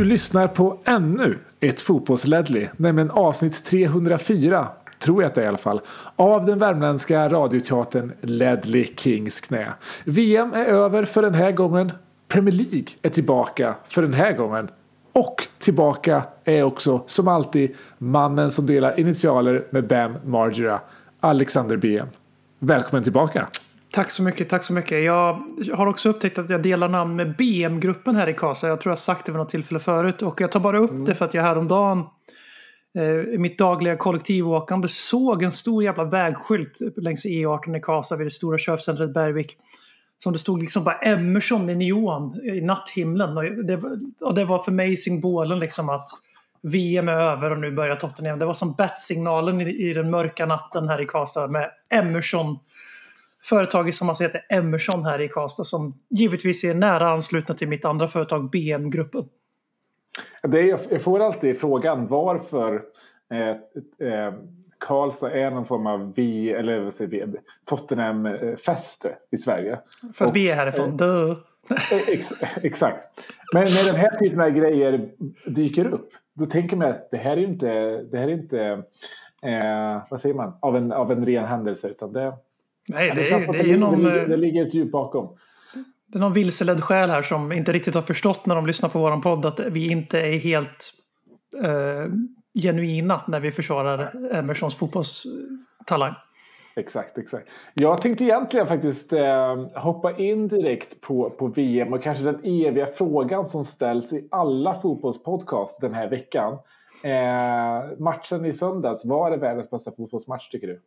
Du lyssnar på ännu ett fotbollsledley, nämligen avsnitt 304, tror jag att det är i alla fall, av den värmländska radioteatern Ledley Kings knä. VM är över för den här gången. Premier League är tillbaka för den här gången. Och tillbaka är också, som alltid, mannen som delar initialer med Bam Margera, Alexander BM. Välkommen tillbaka! Tack så mycket, tack så mycket. Jag har också upptäckt att jag delar namn med BM-gruppen här i Kasa. Jag tror jag sagt det vid något tillfälle förut. Och jag tar bara upp det för att jag häromdagen eh, i mitt dagliga kollektivåkande såg en stor jävla vägskylt längs E18 i Kasa vid det stora köpcentret Bergvik. Som det stod liksom bara Emerson i neon i natthimlen. Och det, var- och det var för mig symbolen liksom att VM är över och nu börjar Tottenham. Det var som bat-signalen i, i den mörka natten här i Kasa med Emerson företaget som alltså heter Emerson här i Karlstad som givetvis är nära anslutna till mitt andra företag BM-gruppen. Det är, jag får alltid frågan varför eh, eh, Karlstad är någon form av vi, eller vad säger vi, Tottenham-fäste i Sverige. För att Och- vi är härifrån. Eh, Ex, exakt. Men när den här typen av grejer dyker upp, då tänker man att det här är inte, det här är inte eh, vad säger man, av en, av en ren händelse. Utan det, Nej, det, känns är, att det är ju det, någon, ligger, eh, det ligger ett djup bakom. det är någon vilseledd själ här som inte riktigt har förstått när de lyssnar på våran podd att vi inte är helt eh, genuina när vi försvarar Emersons fotbollstalang. Exakt, exakt. Jag tänkte egentligen faktiskt eh, hoppa in direkt på, på VM och kanske den eviga frågan som ställs i alla fotbollspodcast den här veckan. Eh, matchen i söndags, var det världens bästa fotbollsmatch tycker du?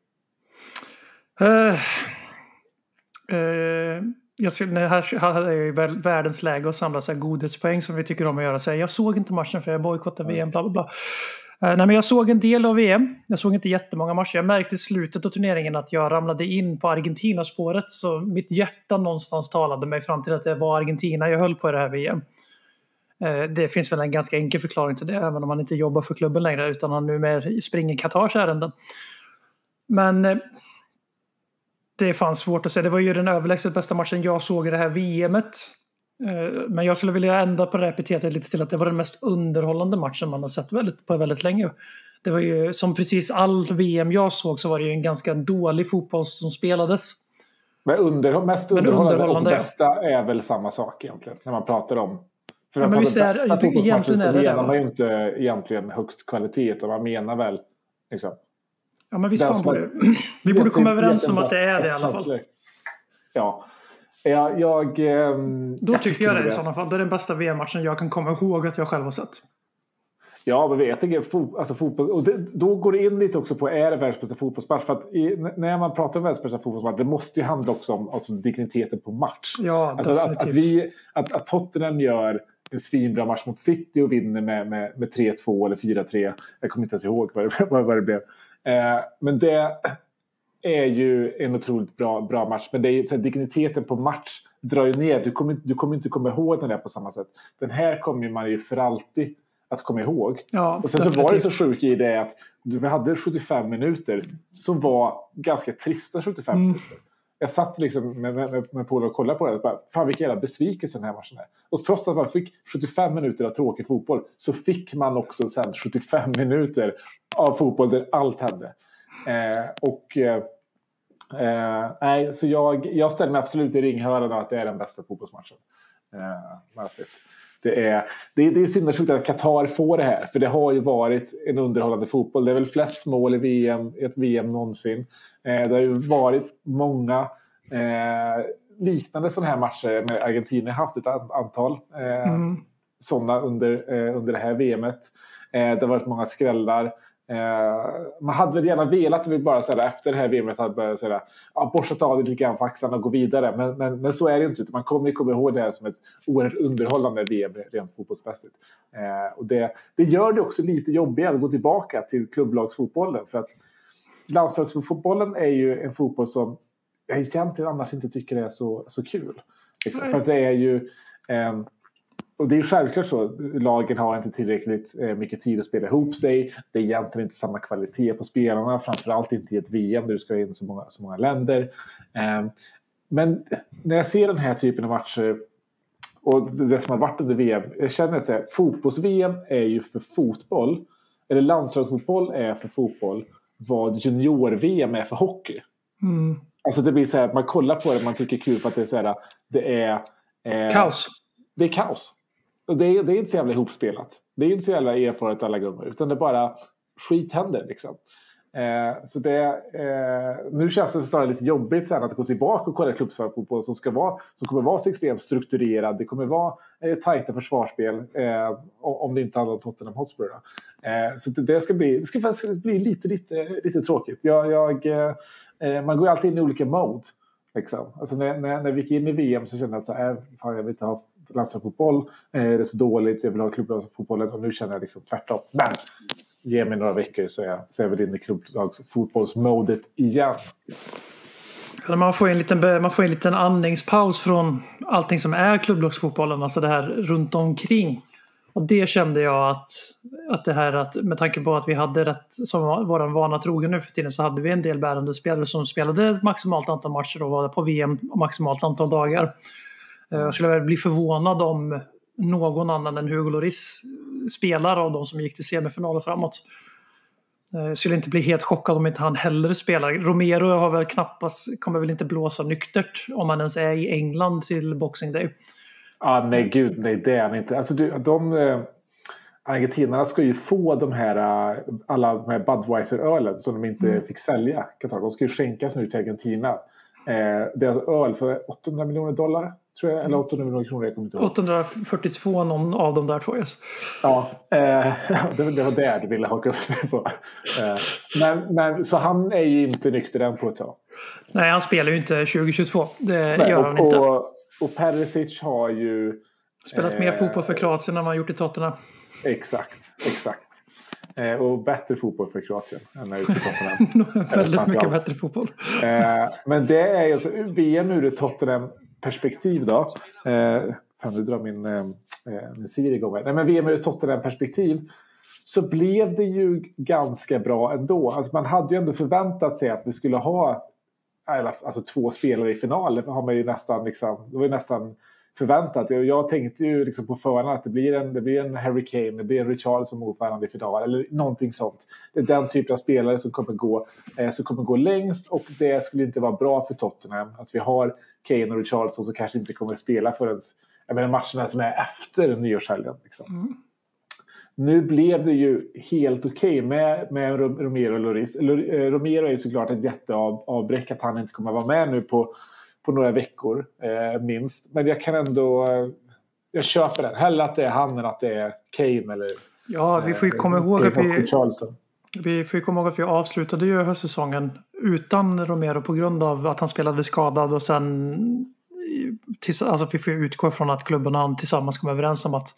Eh, eh, jag skulle, nej, här hade jag ju världens läge att samla så här godhetspoäng som vi tycker om att göra. Så här, jag såg inte matchen för jag bojkottade VM, bla bla bla. Eh, nej, men jag såg en del av VM. Jag såg inte jättemånga matcher. Jag märkte i slutet av turneringen att jag ramlade in på Argentina-spåret. Så mitt hjärta någonstans talade mig fram till att det var Argentina jag höll på i det här VM. Det finns väl en ganska enkel förklaring till det, även om man inte jobbar för klubben längre utan han numera springer Qatars ärenden. Men det är fan svårt att säga. Det var ju den överlägset bästa matchen jag såg i det här VMet. Eh, Men jag skulle vilja ändra på det epitetet lite till att det var den mest underhållande matchen man har sett väldigt, på väldigt länge. Det var ju som precis all VM jag såg så var det ju en ganska dålig fotboll som spelades. Men underhåll, mest underhållande, underhållande, och ja. bästa är väl samma sak egentligen. När man pratar om. För Ja, men visst är- bästa fotbollsmatchen egentligen så menar man ju inte egentligen högst kvalitet. Utan man menar väl liksom, Ja men visst fan borde... Vi borde komma överens om att det är det i alla fall. Ja. Ja, jag... ehm, Då tyckte jag det i det. sådana fall. Det är den bästa VM-matchen jag kan komma ihåg att jag själv har sett. Ja, men jag tänker fo- alltså fotboll. Och det, då går det in lite också på är det världens bästa fotbollsmatch? För att i, när man pratar om världens bästa fotbollsmatch, det måste ju handla också om alltså, digniteten på match. Ja, Alltså att, definitivt. att, vi, att, att Tottenham gör en svinbra match mot City och vinner med, med, med 3-2 eller 4-3. Jag kommer inte ens ihåg vad det, vad det blev. Eh, men det är ju en otroligt bra, bra match. Men det är, så här, digniteten på match drar ju ner. Du kommer, inte- du kommer inte komma ihåg den där på samma sätt. Den här kommer man ju för alltid att komma ihåg. Ja, Och sen så var det så sjukt i det att du- vi hade 75 minuter som var ganska trista 75 Mm. minuter. Jag satt liksom med, med, med polare och kollade på det och bara, fan vilken jävla besvikelse den här matchen är. Och trots att man fick 75 minuter av tråkig fotboll så fick man också sen 75 minuter av fotboll där allt hände. Eh, och eh, eh, nej, så jag, jag ställer mig absolut i ringhörnan av att det är den bästa fotbollsmatchen. Eh, man har sett. Det är, det, är, det är synd att Qatar får det här, för det har ju varit en underhållande fotboll. Det är väl flest mål i, VM, i ett VM någonsin. Eh, det har ju varit många eh, liknande sådana här matcher med Argentina. har haft ett an- antal eh, Mm. sådana under, eh, under det här VMet. Eh, det har varit många skrällar. Eh, man hade väl gärna velat vi bara såhär, efter det här VMet hade börjat såhär, ja, borstat av det lite grann på axlarna och gå vidare. Men, men, men så är det inte. Utan man kommer ju komma ihåg det här som ett oerhört underhållande VM rent fotbollsmässigt. Eh, och det, det gör det också lite jobbigare att gå tillbaka till klubblagsfotbollen. För att landslagsfotbollen är ju en fotboll som jag egentligen annars inte tycker är så, så kul. Liksom. För att det är ju... Eh, och det är självklart så. Lagen har inte tillräckligt eh, mycket tid att spela ihop sig. Det är egentligen inte samma kvalitet på spelarna. Framförallt inte i ett VM där du ska in så många, så många länder. Ehm, men när jag ser den här typen av matcher och det som har varit under VM. Jag känner att fotbolls-VM är ju för fotboll. Eller landslagsfotboll är för fotboll. Vad junior-VM är för hockey. Mm. Alltså det blir så här, man kollar på det man tycker kul för att det är så här, det är... eh, Kaos. Det är kaos. Och det är, det är inte så jävla ihopspelat. Det är inte så jävla erfaret alla gånger. Utan det är bara skit händer liksom. Eh, så det, eh, nu känns det snarare lite jobbigt sen att gå tillbaka och kolla klubbfotboll som, ska vara, som kommer vara så extremt strukturerad. Det kommer vara eh, tajta försvarsspel eh, om det inte handlar om Tottenham Hotspur. Eh, så det, ska bli, det ska faktiskt bli lite, lite, lite tråkigt. Jag, jag, eh, eh, man går ju alltid in i olika mode. Liksom. Alltså när, när, när vi gick in i VM så kände jag att så här, äh, fan, jag vill inte ha landslagsfotboll. Eh, det är så dåligt, jag vill ha klubblagsfotbollen. Och nu känner jag liksom tvärtom. Men ge mig några veckor så är jag, så är jag väl inne i klubblagsfotbollsmodet igen. Man får, ju en liten, man får en liten andningspaus från allting som är klubblagsfotbollen, alltså det här runt omkring. Och det kände jag att, att det här att med tanke på att vi hade rätt, som vår vana trogen nu för tiden, så hade vi en del bärande spelare som spelade maximalt antal matcher och var på VM maximalt antal dagar. Eh, Jag skulle väl bli förvånad om någon annan än Hugo Lloris spelar av de som gick till semifinal och framåt. Eh, Jag skulle inte bli helt chockad om inte han heller spelar. Romero har väl knappast, kommer väl inte blåsa nyktert om han ens är i England till Boxing Day. Ah, nej, gud, nej, det är han inte. Alltså, du, de, eh, argentinarna ska ju få de här, eh, alla de här Budweiser-ölen som de inte fick sälja. De ska ju skänkas nu till Argentina. Eh, det är alltså öl för 800 miljoner dollar, tror jag. Eller 800 miljoner kronor, jag kommer inte ihåg. 842 någon av de där två yes. Ja, eh, det, det var det du ville haka upp dig på. Eh, men, men, så han är ju inte nykter än på ett tag. Nej, han spelar ju inte 2022. Det Nej, gör han och, inte. och, och Perisic har ju... Spelat mer eh, fotboll för Kroatien än vad han gjort i Tottenham. Exakt, exakt. Eh, och bättre fotboll för Kroatien än när i Tottenham. Väldigt mycket bättre fotboll. Eh, men det är ju alltså VM ur ett perspektiv då. Eh, fan, nu drar min, eh, eh min Siri igång. här. Nej, men VM ur ett Tottenham-perspektiv så blev det ju ganska bra ändå. Alltså man hade ju ändå förväntat sig att vi skulle ha alltså två spelare i final. Det har man ju nästan, liksom, det var ju nästan förväntat. Jag- tänkte ju liksom på förhand att det blir en, det blir en Harry Kane, det blir en Richarlison som ordförande i final eller någonting sånt. Det är den typen av spelare som kommer gå, eh, som kommer gå längst och det skulle inte vara bra för Tottenham att vi har Kane och Richarlison som kanske inte kommer att spela förrän jag menar, matcherna som är efter nyårshelgen. Liksom. Nu blev det ju helt okej med, med Rom- Romero och Lloris. Lor- eh, Romero är ju såklart ett jätteavbräck att han inte kommer att vara med nu på, på några veckor eh, minst. Men jag kan ändå... Eh, jag köper den. Hellre att det är han än att det är Kane eller... Ja, vi får ju eh, komma ihåg att vi, Richarlison. vi får ju komma ihåg att vi avslutade ju höstsäsongen utan Romero på grund av att han spelade skadad och sen alltså vi får ju utgå från att klubben och han tillsammans kom överens om att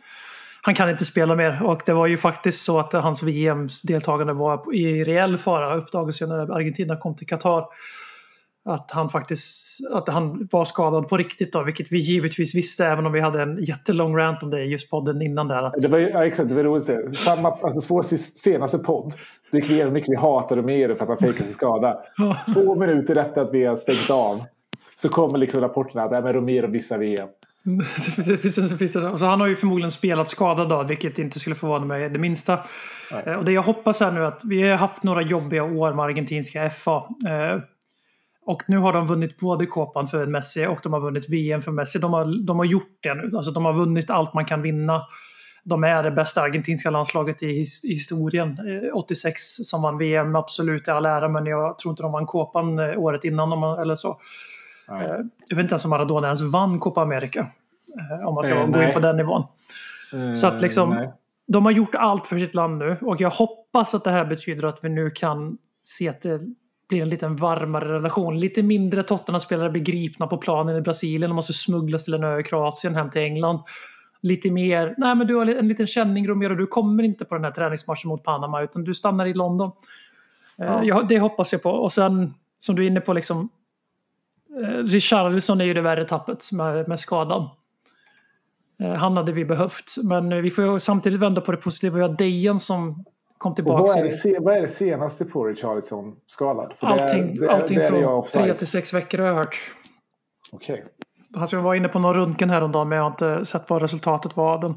han kan inte spela mer och det var ju faktiskt så att hans VM-deltagande var i reell fara uppdagades ju när Argentina kom till Qatar. Att han faktiskt att han var skadad på riktigt då, vilket vi givetvis visste även om vi hade en jättelång rant om det i just podden innan där. Att, Det var ja, exakt, det var roligt att se. Samma, alltså vår senaste podd. Gick igenom hur mycket vi hatar Romero för att han fejkade sin skada. Två minuter efter att vi har stängt av så kommer liksom rapporterna att äh, Romero missar VM. Alltså han har ju förmodligen spelat skadad då, vilket inte skulle förvåna mig det minsta. Eh, Och det jag hoppas är nu att vi har haft några jobbiga år med argentinska FA. Eh, Och nu har de vunnit både Copan för Messi och de har vunnit VM för Messi. De har, de har gjort det nu. Alltså de har vunnit allt man kan vinna. De är det bästa argentinska landslaget i his- i historien. Eh, 86 som vann VM, absolut i all ära, men jag tror inte de vann Copan eh, året innan de, eller så. Nej. Eh, Jag vet inte ens om Maradona ens vann Copa America. eh, Om man ska Eh, gå in på den nivån. Så att liksom- nej. de har gjort allt för sitt land nu och jag hoppas att det här betyder att vi nu kan se att det blir en lite varmare relation. Lite mindre Tottenham-spelare blir gripna på planen i Brasilien och måste smugglas till en ö i Kroatien hem till England. Lite mer, nej men du har en liten känning Romero, du kommer inte på den här träningsmatchen mot Panama utan du stannar i London. Eh, Ja. Ja, det hoppas jag på. Och sen som du är inne på liksom eh, Richarlison är ju det värre tappet med, med skadan. Eh, Han hade vi behövt. Men vi får ju samtidigt vända på det positiva. Vi har Dejan som kom Och tillbaka. vad, är det, se- vad är det senaste på Richarlison skadad? För det är- Allting, det är- allting det är från tre till sex veckor har jag hört. Okej. Han ska vara inne på någon röntgen häromdagen men jag har inte sett vad resultatet var den.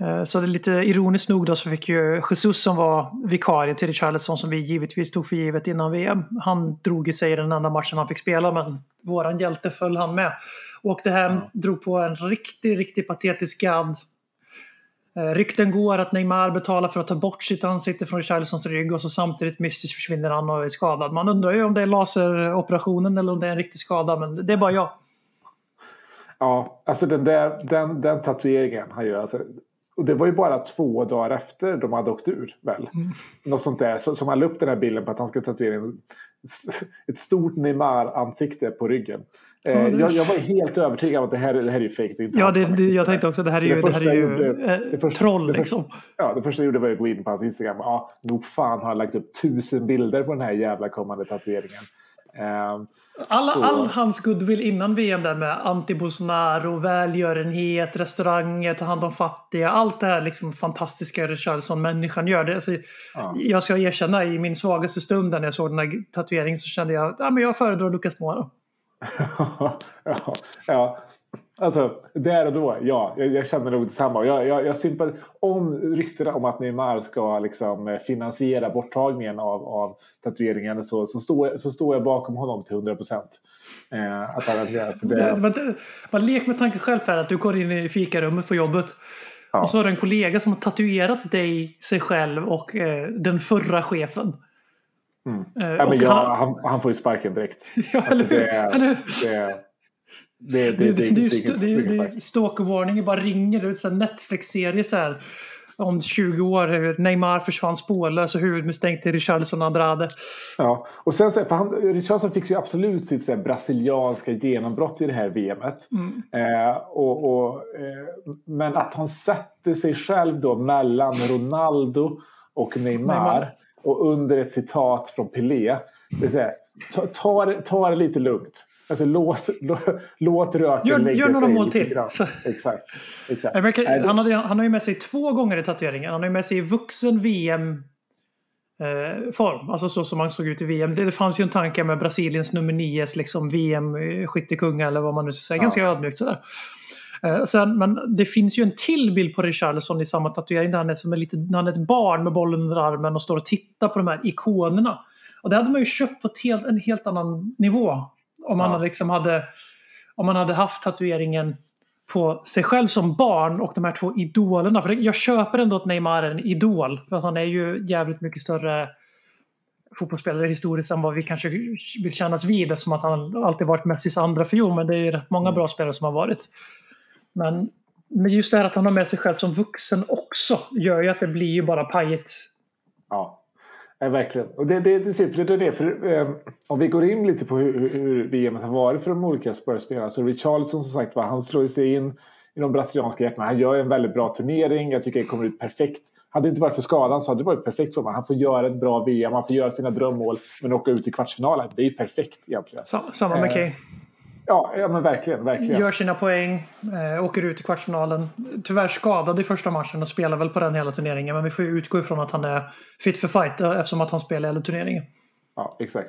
Eh, Så det är lite ironiskt nog då så fick ju Jesus som var vikarie till Richarlison som vi givetvis tog för givet innan VM. Han drog i sig den enda matchen han fick spela men våran hjälte föll han med. Åkte hem, drog på en riktigt, riktigt patetisk gadd. Eh, Rykten går att Neymar betalar för att ta bort sitt ansikte från Richarlisons rygg och så samtidigt mystiskt försvinner han och är skadad. Man undrar ju om det är laseroperationen eller om det är en riktig skada men det är bara jag. Ja, alltså den, där, den, den tatueringen han gör. Alltså, och det var ju bara två dagar efter de hade åkt ur, väl? Mm. Något sånt där. Så, som han la upp den här bilden på att han ska tatuera en, ett stort Neymar-ansikte på ryggen. Eh, Ja, det- jag, jag var helt övertygad om att det här, det här är ju fejk. det är inte Ja, det, det, jag tänkte också det här är ju, det här är ju gjorde- eh, det första- troll första- liksom. Ja, det första jag gjorde var att gå in på hans Instagram. Ja, nog fan har han lagt upp tusen bilder på den här jävla kommande tatueringen. Ehm, Alla, Så- all hans goodwill innan VM där med anti-Bolsonaro, välgörenhet, restauranger, ta hand om fattiga. Allt det här liksom fantastiska Richarlison-människan gör. Det, alltså, Ja. Jag ska erkänna i min svagaste stund när jag såg den här tatueringen så kände jag att ja, men jag föredrar Lucas Moura. Ja, ja, alltså där och då, ja, jag, jag känner nog detsamma. Jag, jag, jag sympar, om ryktena om att Neymar ska liksom finansiera borttagningen av, av tatueringen så, så, står, så står jag bakom honom till 100 procent. Eh, att han det. det- Man lek med tanken själv här att du går in i fikarummet på jobbet. Ja. Och så har du en kollega som har tatuerat dig, sig själv och eh, den förra chefen. Mm. Eh, Ja, men jag, han- han, han får ju sparken direkt. Ja, Alltså, det, är- det, det, det, Det, det, det, det, är det, det, det, det, det, det, det, stalkervarningen bara ringer. Är en Netflix-serie så här. Om 20 år hur Neymar försvann spårlös och huvudmisstänkt till Richarlison Andrade. Ja, och sen så, för han, Richardson fick ju absolut sitt så här, brasilianska genombrott i det här VMet. Mm. Eh, och, och, eh, men att han sätter sig själv då mellan Ronaldo och Neymar, Neymar. Och under ett citat från Pelé. Det så här, ta, ta, det- ta det lite lugnt. Alltså, låt, låt, låt röken Gör- lägga gör några sig mål till. Exakt. exakt. Kan- Han, hade, han har ju med sig två gånger i tatueringen. Han har ju med sig i vuxen VM eh, form. Alltså så som han såg ut i VM. Det, fanns ju en tanke med Brasiliens nummer 9 liksom VM-skyttekung eller vad man nu ska säga. Ja. Ganska ödmjukt sådär. Eh, sen, men det finns ju en till bild på Richarlison i samma tatuering där han är, som är lite, när han är ett barn med bollen under armen och står och tittar på de här ikonerna. Och det hade man ju köpt på helt, en helt annan nivå. Om man Ja. hade liksom hade om man hade haft tatueringen på sig själv som barn och de här två idolerna. För jag köper ändå att Neymar är en idol. För att han är ju jävligt mycket större fotbollsspelare historiskt än vad vi kanske vill kännas vid eftersom att han alltid varit Messis andra fiol. Men det är ju rätt många bra spelare som har varit. Men, just det här att han har med sig själv som vuxen också gör ju att det blir ju bara pajigt. Ja, ja verkligen. Och det, det, det, det, är det, för, eh, om vi går in lite på hur, VM har varit för de olika Spurs-spelarna. Så Richarlison som sagt var, han slår sig in i de brasilianska hjärtan. Han gör en väldigt bra turnering. Jag tycker det kommer ut perfekt. Hade det inte varit för skadan så hade det varit perfekt för honom. Han får göra ett bra VM, han får göra sina drömmål, men åka ut i kvartsfinalen. Det är ju perfekt egentligen. Sa- Samma med Eh, Kane. Ja, ja men verkligen, verkligen. Gör sina poäng, eh, åker ut i kvartsfinalen. Tyvärr skadad i första matchen och spelar väl på den hela turneringen. Men vi får ju utgå ifrån att han är fit för fight eh, eftersom att han spelar hela turneringen. Ja, exakt.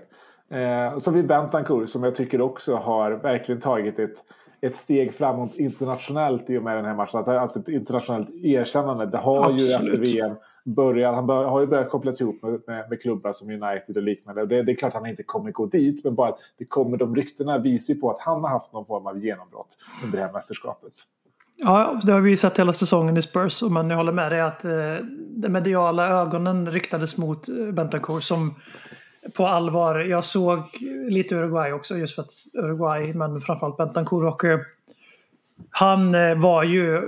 Eh, så har vi Bentancourt som jag tycker också har verkligen tagit ett, ett steg framåt internationellt i och med den här matchen. Alltså, alltså ett internationellt erkännande. Det har ju Absolut. efter VM börjar, han bör, har ju börjat kopplas ihop med, med, med klubbar som United och liknande. Och det, det är klart han inte kommer gå dit, men bara att det kommer, de ryktena visar ju på att han har haft någon form av genombrott under det här mästerskapet. Ja, det har vi ju sett hela säsongen i Spurs. Men jag håller med dig att eh, de mediala ögonen riktades mot eh, Bentancourt som på allvar. Jag såg lite Uruguay också just för att Uruguay, men framförallt Bentancourt. Och, eh, han eh, var ju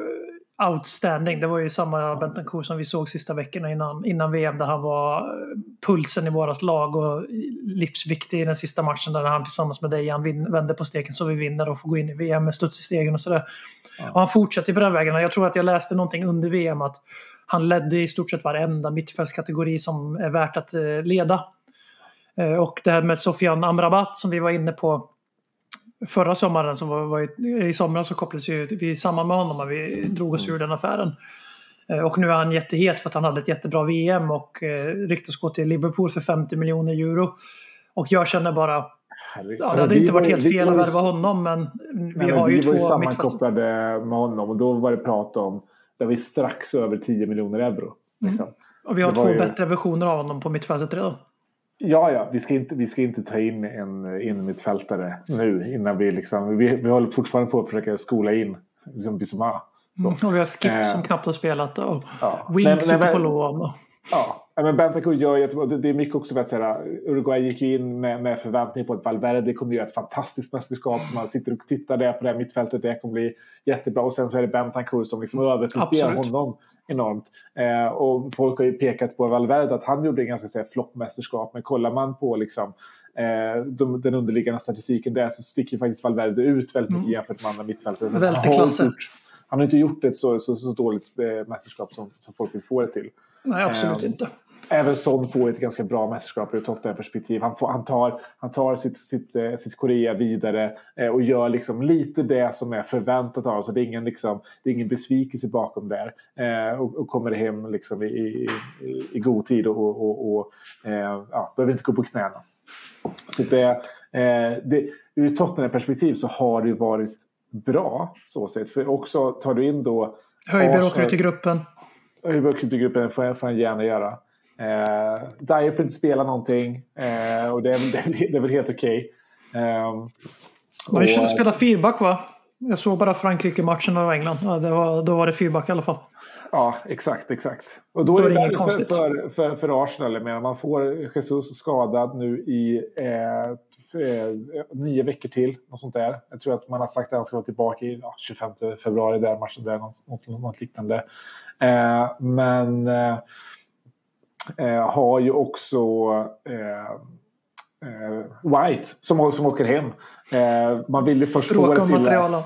outstanding. Det var ju samma Bentancourt som vi såg sista veckorna innan, innan VM där han var eh, pulsen i vårt lag och livsviktig i den sista matchen där han tillsammans med Dejan vände på steken så vi vinner och får gå in i VM med studs i stegen och sådär. Och han fortsätter på den vägen. Jag tror att jag läste någonting under VM att han ledde i stort sett varenda mittfältskategori som är värt att eh, leda. Eh, Och det här med Sofian Amrabat som vi var inne på förra sommaren, som var, var ju, i somras så kopplades ju vi samman med honom och vi drog oss ur den affären. Eh, Och nu är han jättehet för att han hade ett jättebra VM och eh, ryktas gå till Liverpool för 50 miljoner euro. Och jag känner bara, ja, det hade vi inte var varit helt fel var att värva honom men vi Nej, har ju vi var ju två sammankopplade med honom och då var det prat om där vi strax över 10 miljoner euro. Liksom. Och vi har två ju- bättre versioner av honom på mittfältet redan. Ja, ja, vi ska inte, vi ska inte ta in en innermittfältare nu innan vi liksom, vi, vi håller fortfarande på att försöka skola in liksom Bissoma. Så. Och vi har Skip Eh. som knappt har spelat och Ja. Nej, men- ute på lån. Ja, Ja, men Bentancur gör jättebra. Det det är mycket också för att säga, Uruguay gick ju in med, med förväntningar på att Valverde kommer göra ett fantastiskt mästerskap. Så man sitter och tittar där på det här mittfältet. Det kommer bli jättebra. Och sen så är det Bentancur som liksom överpresterar Absolut. honom enormt. Eh, och folk har ju pekat på Valverde att han gjorde en ganska floppmästerskap. Men kollar man på liksom, eh, de, den underliggande statistiken där så sticker ju faktiskt Valverde ut väldigt mycket jämfört med andra mittfältare. Väldigt han har inte gjort- Han har inte gjort ett så, så, så dåligt eh, mästerskap som, som folk vill få det till. Nej, absolut Ehm, inte. Även Son får ett ganska bra mästerskap ur ett Tottenham-perspektiv. Han, får, han tar, han tar sitt, sitt, eh, sitt Korea vidare eh, och gör liksom lite det som är förväntat av. Så det är ingen, liksom, det är ingen besvikelse bakom där. Eh, och, och kommer hem liksom i, i, i, i god tid och, och, och, ja, behöver inte gå på knäna. Så det, det, ur Tottenham-perspektiv så har det varit bra så sett. För också tar du in då Höjberg åker ut i gruppen. Örebro-kulturgruppen får, får han gärna göra. Eh, Dyer får inte spela någonting eh, och det är, det, det är väl helt okej. Ehm, Man och, och, spelar feedback va? Jag såg bara Frankrike-matchen och England. Ja, var, då var det feedback i alla fall. Ja, exakt, exakt. Och då, Då är det, inget konstigt. för, för, för, Arsenal. Jag menar, man får Jesus skadad nu i eh, eh, nio veckor till. Något sånt där. Jag tror att man har sagt att han ska vara tillbaka i ja, 25 februari, där matchen där, något, något liknande. Eh, men eh, eh, har ju också eh, eh, White som, som åker hem. Eh, man vill ju först få det till... materialen.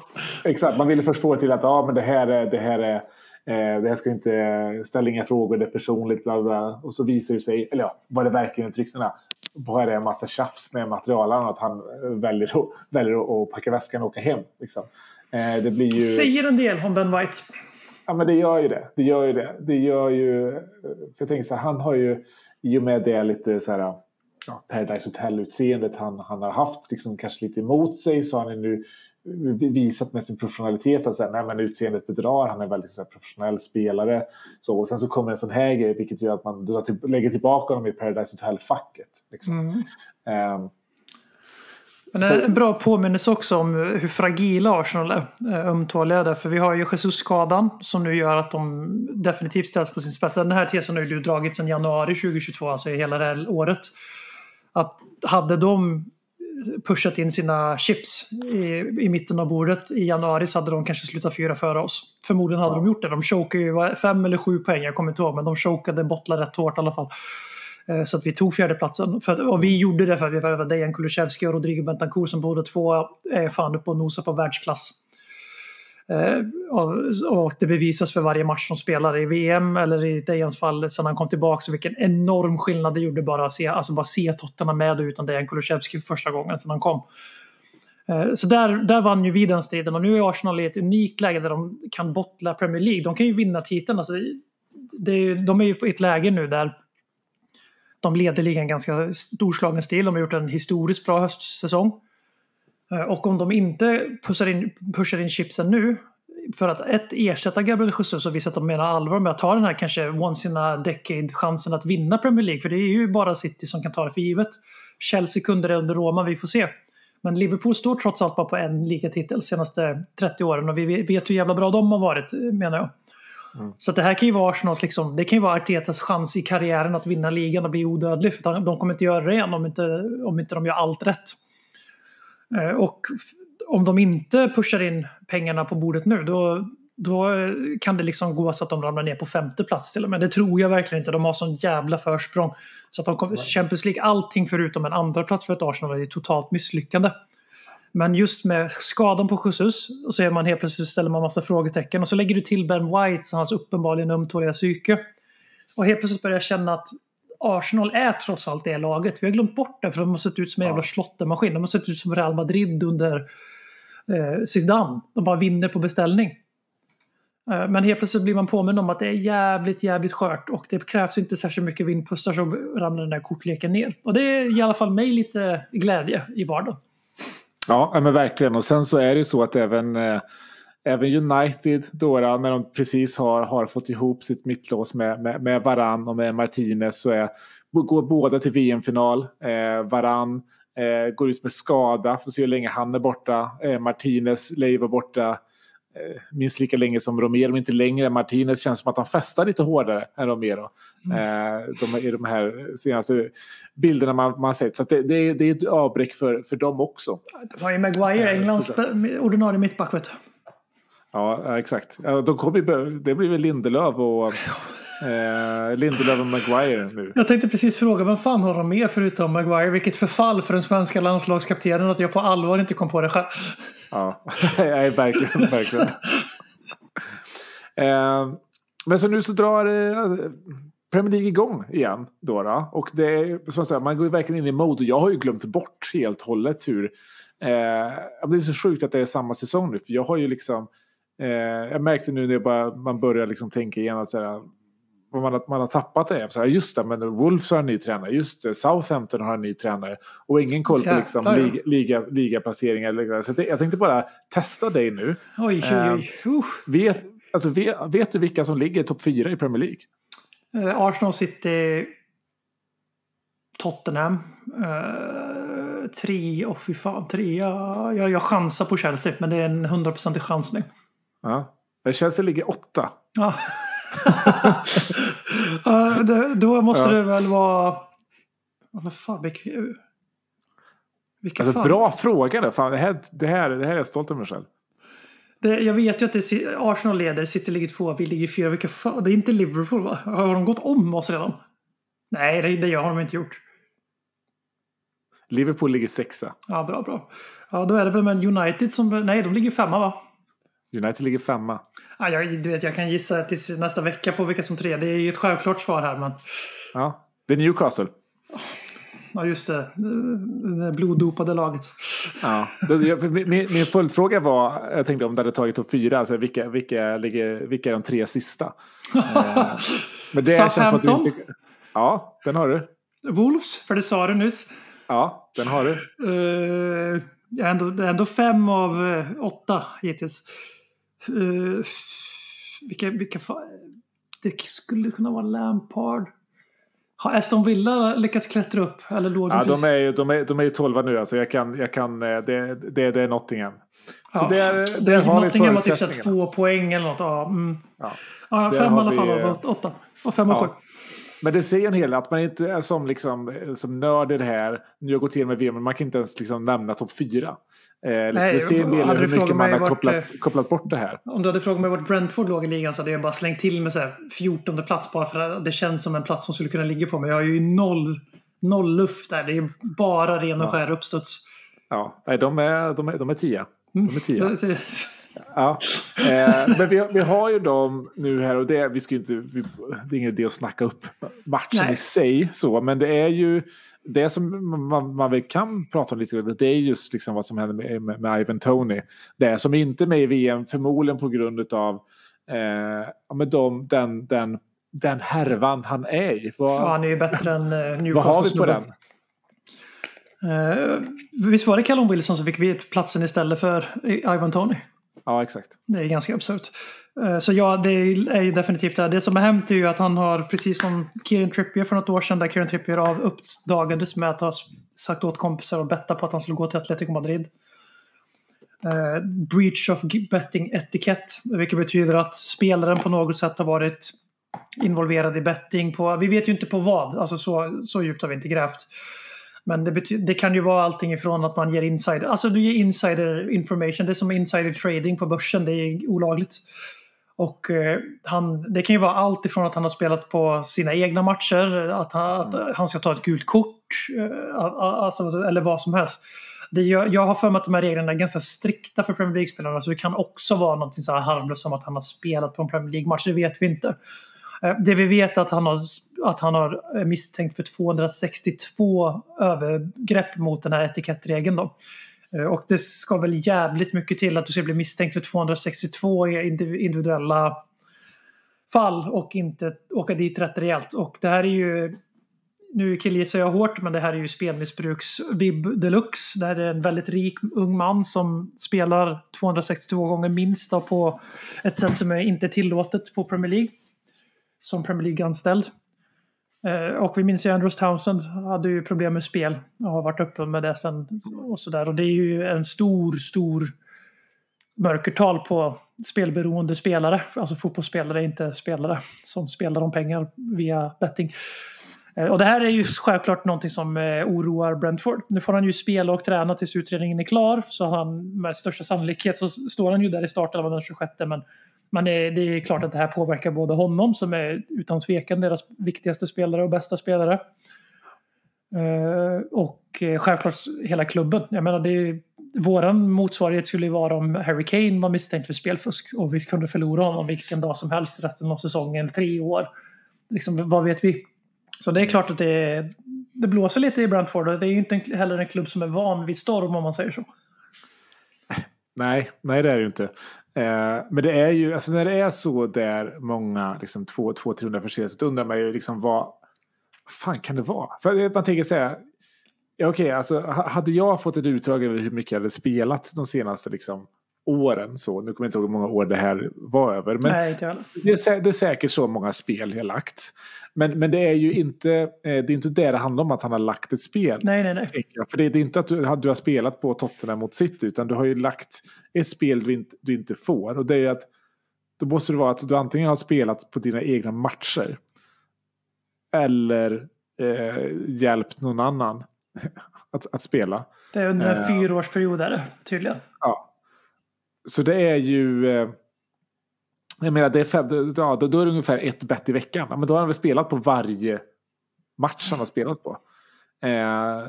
Exakt, man ville först få det till att ja, men det här är, det här är, eh, det här ska inte ställa inga frågor, det är personligt, bla bla. Och så visar det sig, eller ja, vad det verkar enligt ryktena, bara det är en massa tjafs med materialen att han väljer, att- väljer att- att packa väskan och åka hem. Liksom. Det blir ju... Säger en del om Ben White. Ja, men det gör ju det. Det gör ju det. Det gör ju... För jag tänker så här, han har ju i och med det lite så här... Ja, Paradise Hotel-utseendet han, han har haft liksom kanske lite emot sig så har han ju nu visat med sin professionalitet att säga, nej men utseendet bedrar, han är väldigt så här, professionell spelare. Så, och sen så kommer en sån här grej vilket gör att man drar till, lägger tillbaka honom i Paradise Hotel-facket. Liksom. Ehm, Men en, en bra påminnelse också om hur fragila Arsenal är. eh, Ömtåliga där. För vi har ju Jesus-skadan som nu gör att de definitivt ställs på sin spets. Den här tesen har ju du dragit sedan januari 2022, alltså hela det här året. Att hade de pushat in sina chips i, i mitten av bordet i januari så hade de kanske slutat fyra före oss. Förmodligen hade de gjort det. De chokade ju fem eller sju poäng, jag kommer inte ihåg, men de chokade bottlar rätt hårt i alla fall. Eh, Så att vi tog fjärdeplatsen. För, och vi gjorde det för att vi värvade Dejan Kulusevski och Rodrigo Bentancourt som båda två är fan uppe och nosar på världsklass. Eh, och, det bevisas för varje match som spelar i VM eller i Dejans fall sen han kom tillbaka. Så vilken enorm skillnad det gjorde bara att se, alltså bara se Tottenham med och utan Dejan Kulusevski för första gången sedan han kom. Eh, Så där, där vann ju vi den striden och nu är Arsenal i ett unikt läge där de kan bottla Premier League. De kan ju vinna titeln. Alltså, det- de är ju på ett läge nu där de leder ligan ganska storslagen stil. De har gjort en historiskt bra höstsäsong. Eh, och om de inte pushar in, pushar in chipsen nu för att ett, ersätta Gabriel Jesus och visa att de menar allvar med att ta den här kanske once in a decade chansen att vinna Premier League. För det är ju bara City som kan ta det för givet. Chelsea kunde det under Roma, vi får se. Men Liverpool står trots allt bara på en ligatitel senaste 30 åren och vi vet hur jävla bra de har varit menar jag. Så att det här kan ju vara Arsenals, liksom, det kan ju vara Artetas chans i karriären att vinna ligan och bli odödlig. För de, kommer inte göra det igen om inte, om inte de gör allt rätt. Eh, Och om de inte pushar in pengarna på bordet nu, då, då kan det liksom gå så att de ramlar ner på femte plats till och med. Det tror jag verkligen inte. De har sån jävla försprång. Så att de kommer, Champions League, allting förutom en andra plats för ett Arsenal är totalt misslyckande. Men just med skadan på Jesus och så är man helt plötsligt ställer man massa frågetecken och så lägger du till Ben White och hans uppenbarligen ömtåliga psyke. Och helt plötsligt börjar jag känna att Arsenal är trots allt det laget. Vi har glömt bort det för de har sett ut som en jävla slottermaskin. De har sett ut som Real Madrid under eh, Zidane. De bara vinner på beställning. Eh, Men helt plötsligt blir man påminn om att det är jävligt, jävligt skört och det krävs inte särskilt mycket vindpustar så ramlar den där kortleken ner. Och det är i alla fall mig lite glädje i vardagen. Ja, men verkligen. Och sen så är det ju så att även, eh, även United Dora, när de precis har, har fått ihop sitt mittlås med, med, med Varann och med Martinez så är, går båda till VM-final. Eh, Varann eh, går ut med skada, får se hur länge han är borta. Eh, Martinez lär ju vara borta minst lika länge som Romero, inte längre. Martinez känns som att han festar lite hårdare än Romero. Eh, de, I de här senaste bilderna man, man sett. Så det, det, är, det är ett avbräck för, för dem också. Det var ju Maguire, Englands så spe- ordinarie mittback. Ja, exakt. De kommer, det blir väl Lindelöf och eh, Lindelöf och Maguire nu. Jag tänkte precis fråga, vem fan har de med förutom Maguire? Vilket förfall för den svenska landslagskaptenen att jag på allvar inte kom på det själv. Ja, nej, verkligen. verkligen. Eh, men så nu så drar eh, Premier League igång igen. Då, då. Och det är, som säger, man går ju verkligen in i mode. Och jag har ju glömt bort helt hållet hur... Eh, det är så sjukt att det är samma säsong nu. För jag har ju liksom... Eh, jag märkte nu när bara, man börjar liksom tänka igen att så här, man, har- man har tappat det. Så här, just det, men Wolves har en ny tränare. Just det, Southampton har en ny tränare. Och ingen koll på liksom, ja. liga, liga, ligaplaceringar. liknande. Så jag tänkte- bara testa dig nu. Oj, oj, oj. Usch. Vet, alltså, vet, vet du vilka som ligger i topp fyra i Premier League? Eh, Arsenal City, Tottenham. Eh, tre, åh fy fan, trea. Jag, jag chansar på Chelsea, men det är en hundraprocentig chansning. Ja. Chelsea ligger åtta. Ja. Eh, det, då måste Ja. det väl vara... Vad fan, vilka... vilka Alltså, fan? bra fråga. Då. Fan, det, här, det, här, det här är jag stolt över mig själv. Det, jag vet ju att det är, Arsenal leder, City ligger tvåa, vi ligger fyra. Vilka fan? Det är inte Liverpool va? Har de gått om oss redan? Nej, det, det har de inte gjort. Liverpool ligger sexa. Ja, bra, bra. Ja, då är det väl med United som... Nej, de ligger femma va? United ligger femma. Ja, jag, du vet, jag kan gissa till nästa vecka på vilka som tre. Det är ju ett självklart svar här, men... Ja. Det är Newcastle. Ja, just det. Det bloddopade laget. Ja. Min, min följdfråga var, jag tänkte om det hade tagit topp fyra, alltså vilka, vilka, ligger, vilka är de tre sista? Eh, Men det känns som att du inte... Ja, den har du. Wolves, för det sa du nyss. Ja, den har du. Uh, ändå, ändå fem av eh, åtta hittills. Uh, vilka, vilka Det skulle kunna vara Lampard. Har Aston Villa lyckats klättra upp? Eller låg Ja, de är ju de är, de är ju tolva nu, alltså jag kan, jag kan, eh, det, det, det är Nottingham. Så Ja. Det är har vi Nottingham har typ så två poäng eller något. Ja, mm. Ja. ja fem i alla fall eh, av åtta. Och fem av Ja. sju. Men det säger en hel del att man inte är som, liksom, som nörd i det här. Nu har jag gått igenom VM, men man kan inte ens liksom nämna topp fyra. Eh, liksom, Nej, det säger en del hur mycket man har vart, kopplat, kopplat bort det här. Om du hade frågat mig vart Brentford låg i ligan så hade jag bara slängt till med så här 14 plats bara för att det känns som en plats som skulle kunna ligga på mig. Jag har ju noll, noll luft där. Det är bara ren och skär uppstuds. Ja, nej, de är, de är, de är tia. De är tia. Ja. Eh, men vi, vi har ju dem nu här och det, vi ska inte, vi, det är ingen idé att snacka upp matchen Nej. i sig så, men det är ju det som man, man väl kan prata om lite grann, det är just liksom vad som händer med, med, med Ivan Tony. Det som inte är med i VM, förmodligen på grund av eh, men de, den, den, den härvan han är i. Vad, Ja, han är ju bättre än uh, Newcastle. vad har vi på den? Uh, visst var det Callum Wilson som fick platsen istället för Ivan Tony? Ja, exakt. Det är ganska absurt. Eh, så ja, det är ju definitivt det. Det som har hänt är ju att han har, precis som Kieran Trippier för något år sedan, där Kieran Trippier av uppdagades med att ha sagt åt kompisar och betta på att han skulle gå till Atletico Madrid. Eh, breach of betting etikett, vilket betyder att spelaren på något sätt har varit involverad i betting på, vi vet ju inte på vad, alltså så, så djupt har vi inte grävt. Men det, det kan ju vara allting ifrån att man ger insider, alltså du ger insider information, det är som insider trading på börsen, det är olagligt. Och eh, han, det kan ju vara allt ifrån att han har spelat på sina egna matcher, att han, att han ska ta ett gult kort, eh, alltså, eller vad som helst. Det, jag, jag har för mig att de här reglerna är ganska strikta för Premier League-spelarna, så det kan också vara något så här harmlöst som att han har spelat på en Premier League-match, det vet vi inte. Eh, det vi vet är att han har, att han har är misstänkt för 262 övergrepp mot den här etikettregeln. Då. Eh, och det ska väl jävligt mycket till att du ska bli misstänkt för 262 individuella fall och inte åka dit rätt rejält. Och det här är ju, nu killgissar jag hårt, men det här är ju spelmissbruks-vib deluxe. Där det är en väldigt rik ung man som spelar 262 gånger minst på ett sätt som är inte tillåtet på Premier League. Som Premier League-anställd. Eh, och vi minns ju Andrews Townsend hade ju problem med spel och har varit uppe med det sen och sådär. Och det är ju en stor, stor mörkertal på spelberoende spelare. Alltså fotbollsspelare, inte spelare som spelar om pengar via betting. Eh, och det här är ju självklart någonting som eh, oroar Brentford. Nu får han ju spela och träna tills utredningen är klar. Så han, med största sannolikhet så står han ju där i starten av den 26. Men, men det, det är klart att det här påverkar både honom som är utan tvekan deras viktigaste spelare och bästa spelare. Eh, och självklart hela klubben. Jag menar, det är, våran motsvarighet skulle ju vara om Harry Kane var misstänkt för spelfusk och vi kunde förlora honom vilken dag som helst resten av säsongen, tre år. Liksom, vad vet vi? Så det är klart att det, det blåser lite i Brentford och det är ju inte heller en klubb som är van vid storm om man säger så. Nej, nej det är det ju inte. Eh, men det är ju, alltså när det är så där många, liksom 200-300 förseelser, då undrar man ju liksom vad, fan kan det vara? För man tänker så här, ja, okej, alltså hade jag fått ett utdrag över hur mycket jag hade spelat de senaste liksom, åren, så nu kommer jag inte ihåg hur många år det här var över, men Nej, inte det är, det är säkert så många spel jag lagt. Men, men det är ju inte, eh, det är inte det det handlar om att han har lagt ett spel. Nej, nej, nej. För det, är inte att du, du har spelat på Tottenham mot City, utan du har ju lagt ett spel du inte, du inte får. Och det är ju att då måste det vara att du antingen har spelat på dina egna matcher eller eh, hjälpt någon annan att, att spela. Det är under en Eh. fyraårsperiod det tydligen. Ja. Så det är ju... Eh, jag menar, det är fem, ja, då, då är det ungefär ett bett i veckan. Men då har han väl spelat på varje match han har spelat på. Eh,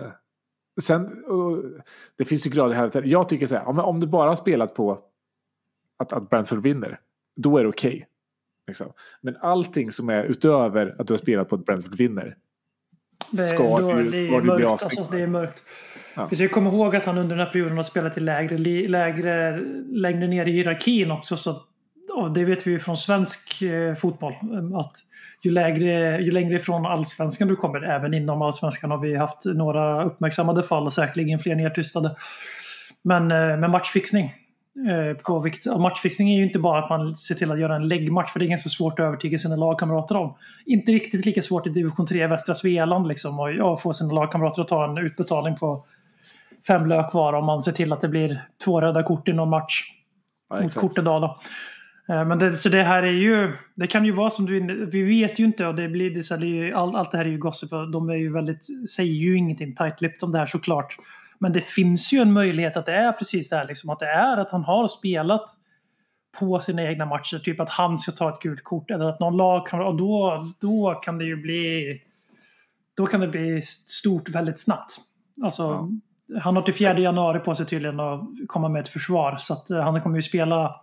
sen, det finns ju grader här. Jag tycker så här, om, om du bara har spelat på att, att Brentford vinner, då är det okej. liksom. Men allting som är utöver att du har spelat på att Brentford vinner, Det, Ska då, du- det är mörkt. Alltså, det är mörkt. Ja. Vi ska komma ihåg att han under den här perioden har spelat i lägre, lägre, längre ner i hierarkin också. Så, och det vet vi ju från svensk eh, fotboll. eh, Att ju, lägre, ju längre ifrån allsvenskan du kommer, även inom allsvenskan har vi haft några uppmärksammade fall och säkerligen fler nedtystade. Men eh, med matchfixning. Eh, på matchfixning är ju inte bara att man ser till att göra en läggmatch, för det är ganska svårt att övertyga sina lagkamrater om. Inte riktigt lika svårt i division 3 i Västra Svealand liksom, och få sina lagkamrater att ta en utbetalning på fem lök var om man ser till att det blir två röda kort i någon match ja, mot då. Eh, Men det, så det här är ju, det kan ju vara som du, vi vet ju inte och det blir, det, så här, det är ju, all, allt det här är ju gossip och de är ju väldigt, säger ju ingenting tight-lipped om det här såklart. Men det finns ju en möjlighet att det är precis det här liksom, att det är att han har spelat på sina egna matcher, typ att han ska ta ett gult kort eller att någon lag kan, och då, då kan det ju bli, då kan det bli stort väldigt snabbt. Alltså, han har till 4 januari på sig tydligen att komma med ett försvar. Så att eh, han kommer ju spela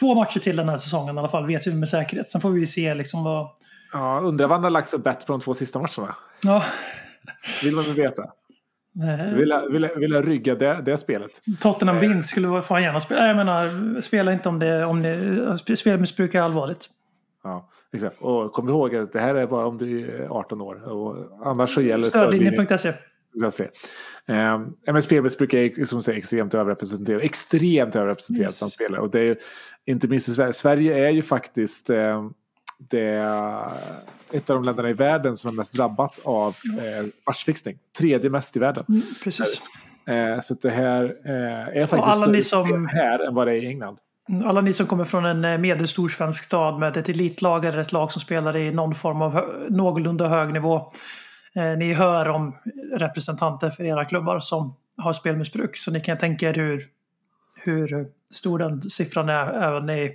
två matcher till den här säsongen i alla fall, vet vi med säkerhet. Sen får vi se liksom vad... Ja, undrar vad han har lagt för bett på de två sista matcherna. Ja, Vill man veta. Eh, Vill jag, vill jag, vill jag rygga det, det spelet? Tottenham vinst skulle vara- få han gärna spela. Jag menar, spela inte om det... Om det spelmissbruk är allvarligt. Ja, exakt. Och kom ihåg att det här är bara om du är 18 år. Och annars så gäller stödlinjen. Stödlinjen.se. ska se. Eh, men spelmissbruk är som sagt extremt överrepresenterat. Extremt överrepresenterat Yes. bland spelare. Och det är inte minst i Sverige. Sverige är ju faktiskt eh, det, ett av de länderna i världen som är mest drabbat av eh, matchfixning. Tredje mest i världen. Mm, precis. Eh, så det här eh, är faktiskt större ni som- här än vad det är i England. Alla ni som kommer från en eh, medelstor svensk stad med ett elitlag eller ett lag som spelar i någon form av hö- någorlunda hög nivå. Eh, ni hör om representanter för era klubbar som har spelmissbruk. Så ni kan tänka er hur, hur stor den siffran är även i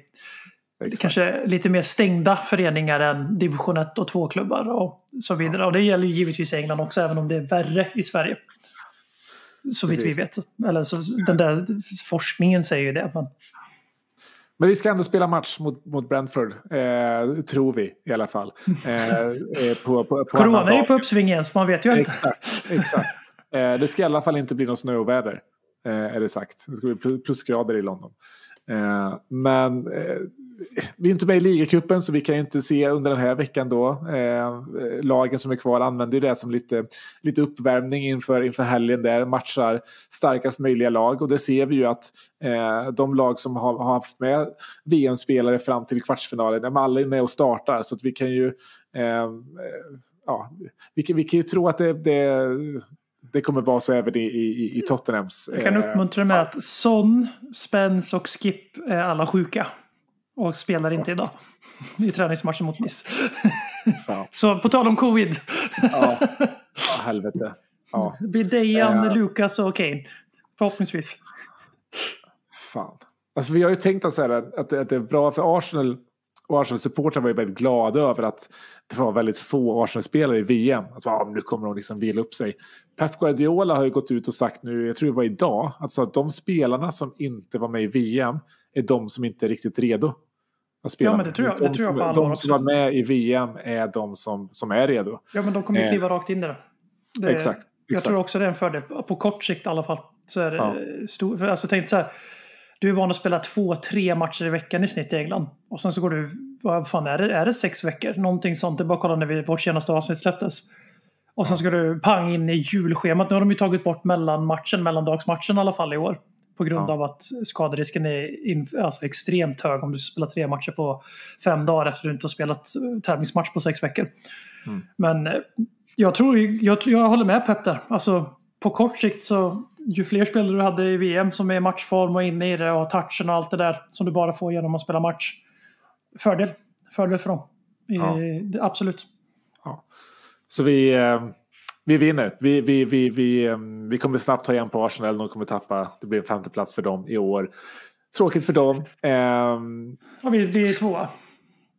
exakt. kanske lite mer stängda föreningar än division 1 och 2-klubbar och så vidare. Och det gäller ju givetvis England också, även om det är värre i Sverige. Så vitt vi vet. Eller så, den där forskningen säger ju det. Men, Men vi ska ändå spela match mot, mot Brentford, eh, tror vi i alla fall. Eh, eh, på, på, på corona är ju på uppsving igen, så man vet ju inte. Exakt. exakt. Eh, det ska i alla fall inte bli något snöoväder, eh, är det sagt. Det ska bli pl- plusgrader i London. Eh, men eh, vi är inte med i ligacupen så vi kan ju inte se under den här veckan då. Eh, eh, lagen som är kvar använder ju det som lite, lite uppvärmning inför, inför helgen där. Matchar starkast möjliga lag och det ser vi ju att eh, de lag som har, har haft med VM-spelare fram till kvartsfinalen, de alla är med och startar så att vi kan ju eh, eh ja, vi, kan, vi kan ju tro att det, det, det kommer vara så även i, i, i Tottenhams. Jag kan eh, uppmuntra med att Son, Spence och Skip är alla sjuka. Och spelar inte idag. I träningsmatchen mot Nice. Så på tal om covid. Ja, ja, helvete. Ja, Det blir Dejan, Ja. Lucas och Kane. Förhoppningsvis. fan. Alltså, vi har ju tänkt att, så här, att, det, att det är bra för Arsenal. Och Arsenal-supportrar var ju väldigt glada över att det var väldigt få Arsenal-spelare i VM. Att ah, nu kommer de liksom vila upp sig. Pep Guardiola har ju gått ut och sagt nu, jag tror det var idag, alltså att de spelarna som inte var med i VM är de som inte är riktigt redo. Att spela Ja, men det tror jag- de det tror jag på allvar De som var med i VM är de som, som är redo. Ja, men de kommer ju Eh, kliva rakt in i det. det Exakt. Jag exakt. tror också det är en fördel. På kort sikt i alla fall. Så är det Ja. stor, för alltså, tänk så här. Du är van att spela två, tre matcher i veckan i snitt i England. Och sen så går du, vad fan är det, är det sex veckor? Någonting sånt. Det är bara att kolla när vi, vårt senaste avsnitt släpptes. Och sen ska du pang in i julschemat. Nu har de ju tagit bort mellanmatchen, mellandagsmatchen i alla fall i år. På grund Ja. av att skaderisken är in, alltså extremt hög om du spelar tre matcher på fem dagar efter att du inte har spelat tävlingsmatch på sex veckor. Men eh, jag tror, jag, jag håller med Pep där. Alltså, på kort sikt så ju fler spelare du hade i VM som är i matchform och inne i det och touchen och allt det där som du bara får genom att spela match. Fördel. Fördel för dem. Ja. det- Absolut. Så vi, eh, vi vinner. Vi, vi, vi, vi, eh, vi kommer snabbt ta igen på Arsenal. De kommer tappa. Det blir en femte plats för dem i år. Tråkigt för dem. Eh, Ja, vi, är tvåa.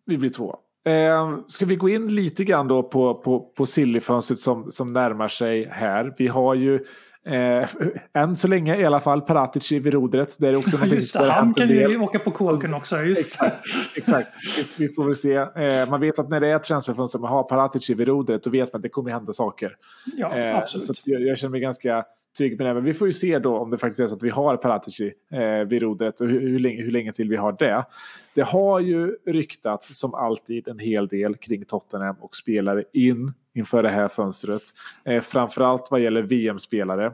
vi blir två. Eh, ska vi gå in lite grann då på, på, på Silly-fönstret som, som närmar sig här. Vi har ju eh, än så länge i alla fall Paratici vid rodret. Det är också Just det, han kan ju åka på kåken också. Just. Exakt, exakt. Vi, vi får väl se. Eh, man vet att när det är transferfönster och man har Paratici vid rodret då vet man att det kommer hända saker. Ja, Eh, absolut. Så jag, jag känner mig ganska med det. Men vi får ju se då om det faktiskt är så att vi har Paratici eh, vid rodret och hur, hur, länge, hur länge till vi har det. Det har ju ryktats som alltid en hel del kring Tottenham och spelare in inför det här fönstret. Eh, framförallt vad gäller VM-spelare.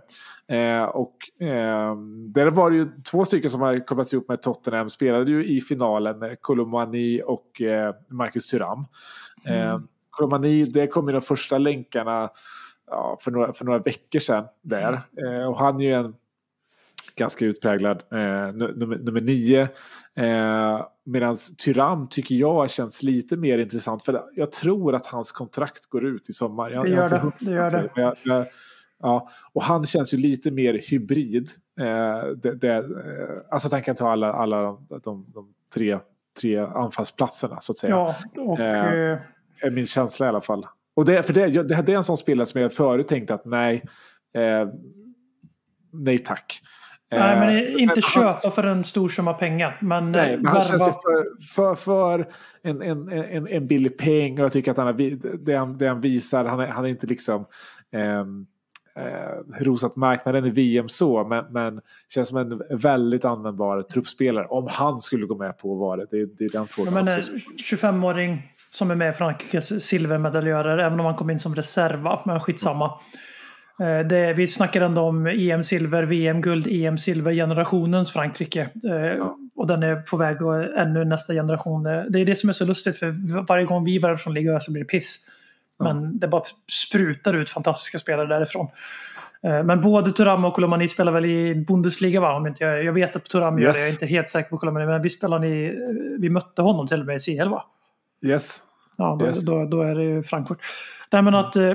Eh, och eh, där var det ju två stycken som har kopplats ihop med Tottenham. Spelade ju i finalen Kolomani och eh, Marcus Thuram. Eh, Kolomani, det kom ju de första länkarna ja, för, några, för några veckor sedan där. Eh, och han är ju en ganska utpräglad eh, nu- nummer, nummer nio. Eh, Medan Tyram tycker jag känns lite mer intressant. För jag tror att hans kontrakt går ut i sommar. Jag, Det gör det, det gör det. Jag, jag, ja, och han känns ju lite mer hybrid. Eh, det, det, eh, alltså att han kan ta alla, alla de, de tre, tre anfallsplatserna så att säga. Ja, och... Eh, eh, är min känsla i alla fall. Och det, för det, det, det är en sån spelare som jag förut tänkte att nej, eh, nej tack. nej, Eh, men inte han- köpa för en stor summa pengar. Men, Nej, eh, men han känns ju för, för, för en, en, en, en billig peng och jag tycker att han har, det, han, det han visar, han är, han är inte liksom ehm, eh, rosat marknaden i VM så, men, men känns som en väldigt användbar truppspelare. Om han skulle gå med på att vara det, det, det är den Ja, frågan men, också. eh, 25-åring som är med Frankrikes silvermedaljörer, även om han kom in som reserv, va? men skitsamma. Eh, Det, vi snackar ändå om EM-silver, VM-guld, EM-silver-generationens Frankrike. Eh, Och den är på väg att ännu nästa generation. Eh, Det är det som är så lustigt, för varje gång vi var från Liga så blir det piss. Men det bara sprutar ut fantastiska spelare därifrån. Men både Thuram och Kolomani spelar väl i Bundesliga va? Om inte jag, jag vet att Thuram gör Yes. det, jag är inte helt säker på Kolomani. Men vi spelar i, vi mötte honom till och med i CL va? Yes. Ja, då, Yes. då, då är det ju Frankfurt. Nej, men att eh,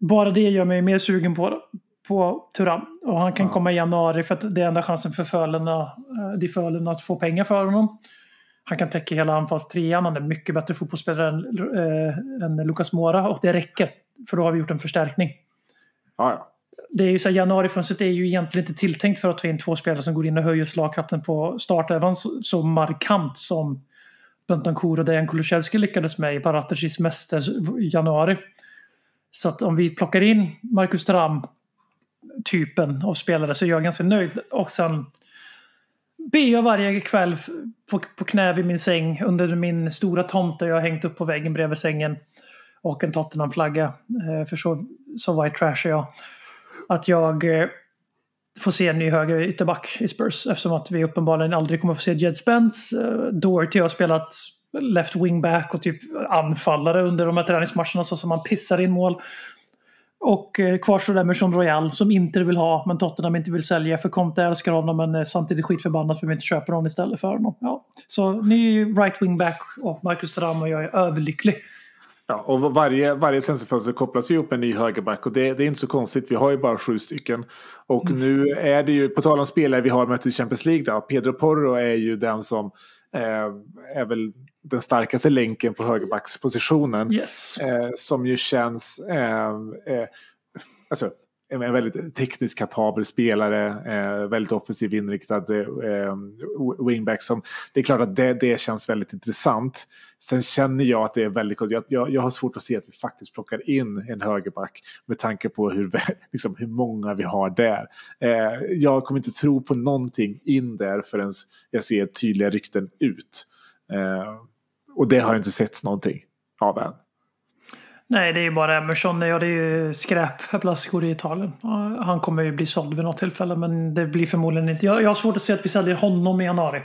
bara det gör mig mer sugen på, på Thuram. Och han kan Ja. komma i januari för att det är enda chansen för Fölen, eh, de Fölen att få pengar för honom. Han kan täcka hela anfallstrean. Han är mycket bättre fotbollsspelare än, eh, än Lucas Mora och det räcker. För då har vi gjort en förstärkning. Ja, ja. Det är ju så här, januarifönstret är ju egentligen inte tilltänkt för att ta in två spelare som går in och höjer slagkraften på startelvan så, så markant som Bentancur och Dejan Kulusevski lyckades med i Baratercis mäster i januari. Så att om vi plockar in Marcus Thuram typen av spelare så är jag ganska nöjd. Och sen ber jag varje kväll på, på knä vid min säng under min stora tomt där jag har hängt upp på väggen bredvid sängen och en Tottenham-flagga. Eh, för så, så white trash är jag. Att jag eh, få se en ny höger ytterback i Spurs eftersom att vi uppenbarligen aldrig kommer få se Jed Spence. Eh, Doherty har spelat left wingback och typ anfallare under de här träningsmatcherna så som man pissar in mål. Och eh, kvar står Emerson Royal som inte vill ha men Tottenham inte vill sälja för Conte älskar honom men är samtidigt skitförbannat för att vi inte köper honom istället för honom. Ja. Så ny right wingback och Marcus Thuram och jag är överlycklig. Ja, och varje, varje transferfönster kopplas ju upp en ny högerback och det, det är inte så konstigt. Vi har ju bara sju stycken. Och nu är det ju, på tal om spelare vi har mött i Champions League, då, Pedro Porro är ju den som eh, är väl den starkaste länken på högerbackspositionen. Yes. Eh, som ju känns, eh, eh, alltså en väldigt tekniskt kapabel spelare, eh, väldigt offensiv inriktad eh, wingback. Som, det är klart att det, det känns väldigt intressant. Sen känner jag att det är väldigt jag, jag, jag har svårt att se att vi faktiskt plockar in en högerback med tanke på hur, liksom, hur många vi har där. Eh, jag kommer inte tro på någonting in där förrän jag ser tydliga rykten ut. Eh, och det har jag inte sett någonting av än. Nej, det är ju bara Emerson. Ja, det är ju skräpflaskor i Italien. Han kommer ju bli såld vid något tillfälle, men det blir förmodligen inte. Jag, jag har svårt att se att vi säljer honom i januari.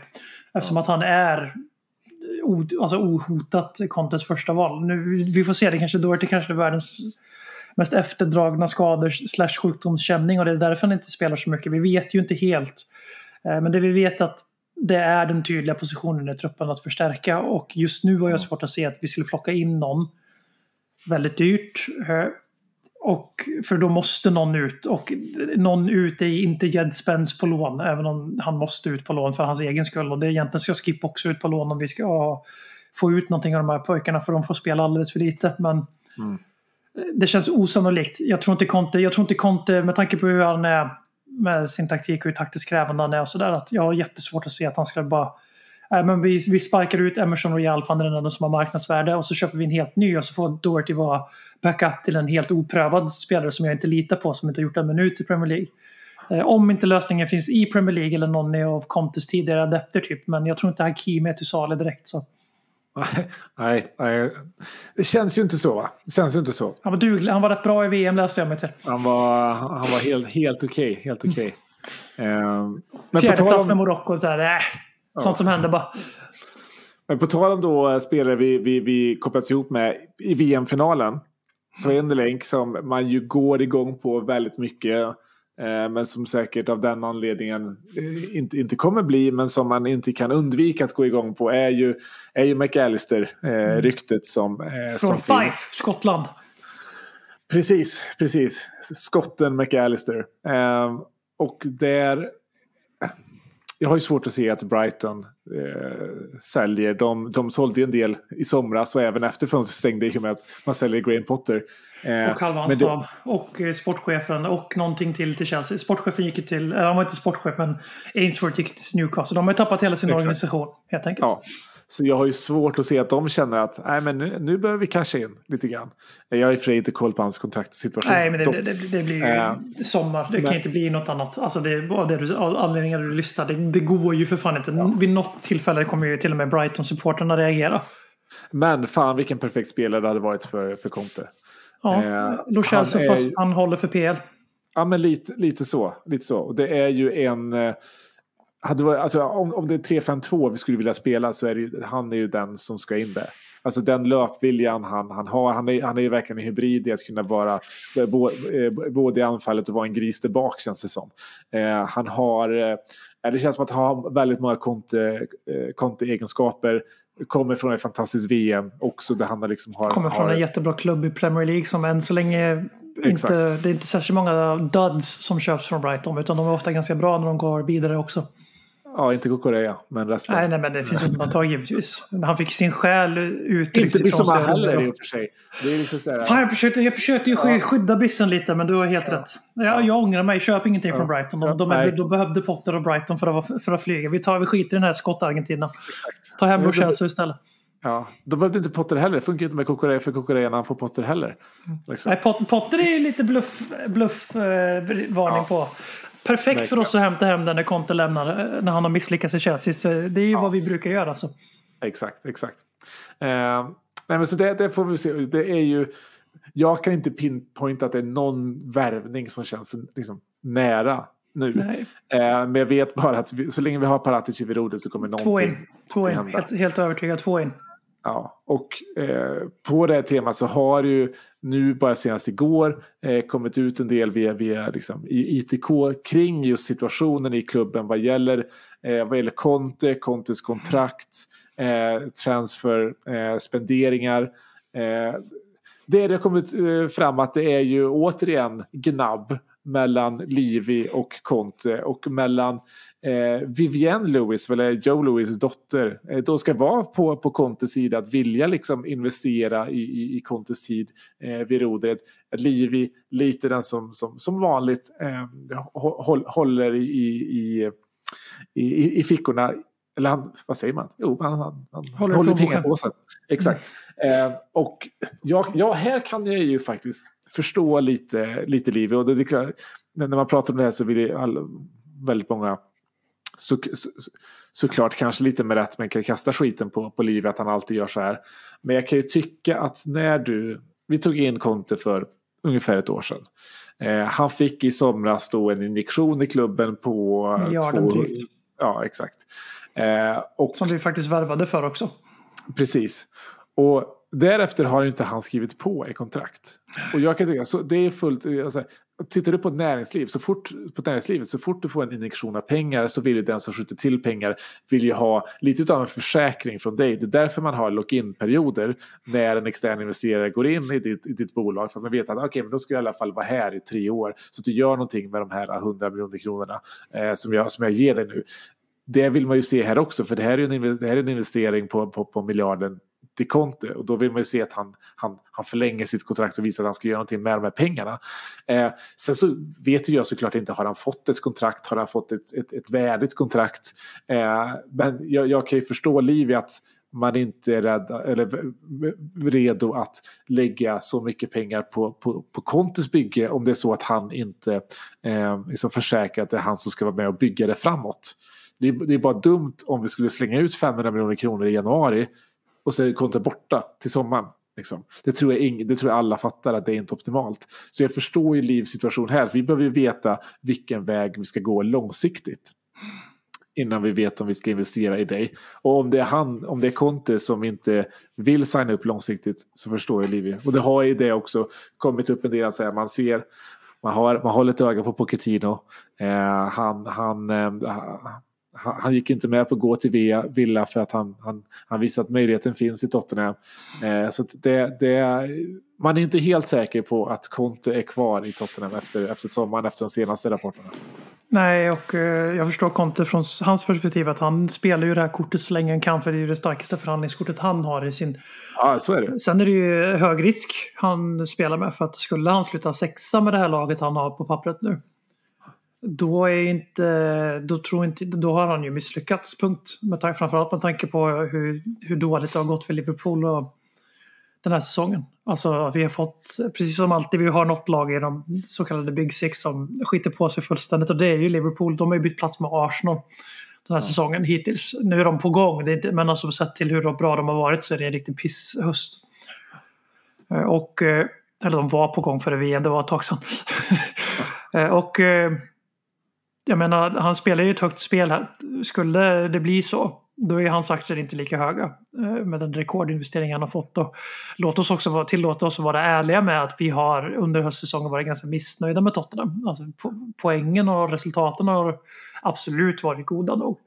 Eftersom att han är o, alltså ohotat Contes första val. Nu, vi får se, det kanske Doherty kanske är världens mest efterdragna skador slash sjukdomskänning och det är därför han inte spelar så mycket. Vi vet ju inte helt. Eh, Men det vi vet att det är den tydliga positionen i truppen att förstärka och just nu har jag svårt att se att vi skulle plocka in någon väldigt dyrt. eh, Och för då måste någon ut. Och någon ut är inte Jed Spence på lån. Även om han måste ut på lån för hans egen skull. Och det egentligen ska Skip också ut på lån om vi ska få ut någonting av de här pojkarna. För de får spela alldeles för lite. Men det känns osannolikt. Jag tror inte Conte, jag tror inte Conte med tanke på hur han är med sin taktik och hur taktiskt krävande han är och sådär. Att jag har jättesvårt att se att han ska bara men vi, vi sparkar ut Emerson Royal för han är den som har marknadsvärde och så köper vi en helt ny och så får Doherty vara backup till en helt oprövad spelare som jag inte litar på som inte har gjort en minut i Premier League. Eh, om inte lösningen finns i Premier League eller någon av Contes tidigare adepter typ men jag tror inte Hakim är till salu direkt så. Nej, nej, det känns ju inte så va? Det känns ju inte så. Han var duglig, han var rätt bra i VM läste jag mig till. Han var, han var helt, helt okej. helt okej. Eh, men, på Fjärde tal plats med Marocko, så här, äh, sånt som händer bara. men på tal om då eh, spelare vi, vi, vi kopplats ihop med i VM-finalen. Så är en länk som man ju går igång på väldigt mycket. Eh, men som säkert av den anledningen eh, inte, inte kommer bli. Men som man inte kan undvika att gå igång på. Är ju, är ju McAllister. Eh, Ryktet som, eh, som Från finns. Fife, Skottland. Precis, precis. Skotten McAllister. Och där... Jag har ju svårt att se att Brighton eh, säljer. De, de sålde ju en del i somras och även efter fönstret stängde i och med att man säljer Graham Potter. Eh, Och halva men hans stab. Och eh, sportchefen och någonting till till Chelsea. Sportchefen gick ju till, eller han var inte sportchef men Ainsworth gick till Newcastle. De har ju tappat hela sin Exakt. organisation helt enkelt. Ja, så jag har ju svårt att se att de känner att Nej, men nu, nu behöver vi casha in lite grann. Jag har i och för sig inte koll på hans kontraktssituation. Nej, men det, det, det, det blir ju Eh, sommar. Det kan men- inte bli något annat. Alltså det, av, det du, av anledningar du listar. Det, går ju för fan inte. Vid något tillfälle kommer ju till och med Brighton-supporterna reagera. Men fan vilken perfekt spelare det hade varit för, för Conte. Ja, Eh, Lo är- fast han håller för PL. Ja, men lite, lite så. Lite så. Och det är ju en... eh, Hade, varit- alltså, om, om det är 3-5-2 vi skulle vilja spela så är det han är ju den som ska in där. Alltså den löpviljan han, han har. Han är, han är ju verkligen en hybrid i att kunna vara eh, bo, eh, både i anfallet och vara en gris bak känns det som. Eh, han har... Eh, det känns som att han har väldigt många Conte, eh. Kommer från ett fantastiskt VM också där han liksom har... Kommer från har, en jättebra klubb i Premier League som än så länge inte, det är inte särskilt många duds som köps från Brighton utan de är ofta ganska bra när de går vidare också. Ja, inte Korea, men resten. Nej, nej, men det finns undantag givetvis. Han fick sin själ uttryckt inte Bissoma heller i och för sig. Det är liksom sådär, Fan, jag försökte, jag försökte ju Ja. skydda Bissen lite, men du har helt rätt. Jag, jag ångrar mig. Köp ingenting Ja. från Brighton. De, Ja, de, nej. de behövde Potter och Brighton för att, för att flyga. Vi, tar, vi skiter i den här skott-Argentina. Ta hem Ja, Chelsea istät ja, de behövde inte Potter heller. Det funkar ju inte med Korea för Korea när han får Potter heller. Liksom. Nej, Pot- Potter är ju lite bluff, bluff eh, varning på. Perfekt för oss att hämta hem den när Conte lämnar, eh, när han har misslyckats i Chelsea. Det är ju vad vi brukar göra. Så. Exakt, exakt. Eh, nej, men så det, det får vi se. Det är ju, jag kan inte pinpointa att det är någon värvning som känns liksom, nära nu. Eh, men jag vet bara att vi, så länge vi har Paratici vid rodret så kommer Två någonting in. Två in. hända. Helt, helt övertygad. Två in. Ja, och eh, på det här temat så har ju nu bara senast igår eh, kommit ut en del via, via liksom, ITK kring just situationen i klubben vad gäller, eh, vad gäller Conte, Contes kontrakt, eh, transfer, eh, spenderingar. Eh, det har kommit eh, fram att det är ju återigen gnabb mellan Livi och Conte och mellan eh, Vivienne Lewis, eller Joe Lewis dotter, eh, då ska vara på, på Contes sida att vilja liksom investera i, i, i Contes tid eh, vid rodret. Livi lite den som, som, som vanligt eh, håll, håller i, i, i, i, i fickorna. Eller han, vad säger man? Jo, han, han, han Håller håller, pengapåsen. Exakt. Eh, och ja, ja, här kan jag ju faktiskt förstå lite, lite Livi. Och det, det klart, när man pratar om det här så vill all, väldigt många så, så, såklart kanske lite med rätt men kan kasta skiten på, på Livi att han alltid gör så här. Men jag kan ju tycka att när du, vi tog in Conte för ungefär ett år sedan. Eh, han fick i somras då en injektion i klubben på... Miljarden drygt. Ja, exakt. Eh, och Som vi faktiskt värvade för också. Precis. Och därefter har inte han skrivit på i kontrakt. Och jag kan tycka, så det är fullt, alltså, tittar du på ett näringsliv, så fort, på näringslivet, så fort du får en injektion av pengar så vill ju den som skjuter till pengar vill ju ha lite av en försäkring från dig. Det är därför man har lock-in-perioder när en extern investerare går in i ditt, i ditt bolag för att man vet att okej, men då ska jag i alla fall vara här i tre år så att du gör någonting med de här 100 miljoner kronorna eh, som, jag, som jag ger dig nu. Det vill man ju se här också, för det här är en, det här är en investering på, på, på miljarden till Conte och då vill man ju se att han, han, han förlänger sitt kontrakt och visar att han ska göra någonting med de här pengarna. Eh, sen så vet ju jag såklart inte, har han fått ett kontrakt, har han fått ett, ett, ett värdigt kontrakt? Eh, men jag, jag kan ju förstå Liv i att man inte är rädd, eller redo att lägga så mycket pengar på, på, på Contes bygge om det är så att han inte eh, liksom försäkrar att det är han som ska vara med och bygga det framåt. Det är, det är bara dumt om vi skulle slänga ut 500 miljoner kronor i januari och så är Conte borta till sommaren. Liksom. Det, tror jag ing, det tror jag alla fattar att det är inte optimalt. Så jag förstår ju Livs situation här. Vi behöver ju veta vilken väg vi ska gå långsiktigt. Innan vi vet om vi ska investera i dig. Och om det är han, om det är Conte som inte vill signa upp långsiktigt så förstår jag Liv. Och det har ju det också kommit upp en del att säga. Man ser, man har, man håller ett öga på Pochettino. Eh, han, han, eh, han, han gick inte med på att gå till Villa, Villa för att han, han, han visade att möjligheten finns i Tottenham. Eh, så det, det, man är inte helt säker på att Conte är kvar i Tottenham efter, efter sommaren, efter de senaste rapporterna. Nej, och eh, jag förstår Conte från hans perspektiv att han spelar ju det här kortet så länge han kan för det är ju det starkaste förhandlingskortet han har i sin... Ja, så är det. Sen är det ju hög risk han spelar med för att skulle han sluta sexa med det här laget han har på pappret nu då är inte, då tror inte, då har han ju misslyckats, punkt. Med tanke, framförallt med tanke på hur, hur dåligt det har gått för Liverpool och den här säsongen. Alltså vi har fått, precis som alltid, vi har något lag i de så kallade Big Six som skiter på sig fullständigt och det är ju Liverpool. De har ju bytt plats med Arsenal den här säsongen hittills. Nu är de på gång, det är inte, men alltså sett till hur bra de har varit så är det en riktig pisshöst. Eh, Och, eh, eller de var på gång före VM, det var ett tag sedan. Eh, och jag menar, han spelar ju ett högt spel här. Skulle det bli så, då är hans aktier inte lika höga eh, med den rekordinvestering han har fått. Och låt oss också vara, tillåta oss att vara ärliga med att vi har under höstsäsongen varit ganska missnöjda med Tottenham. Alltså, poängen och resultaten har absolut varit goda nog.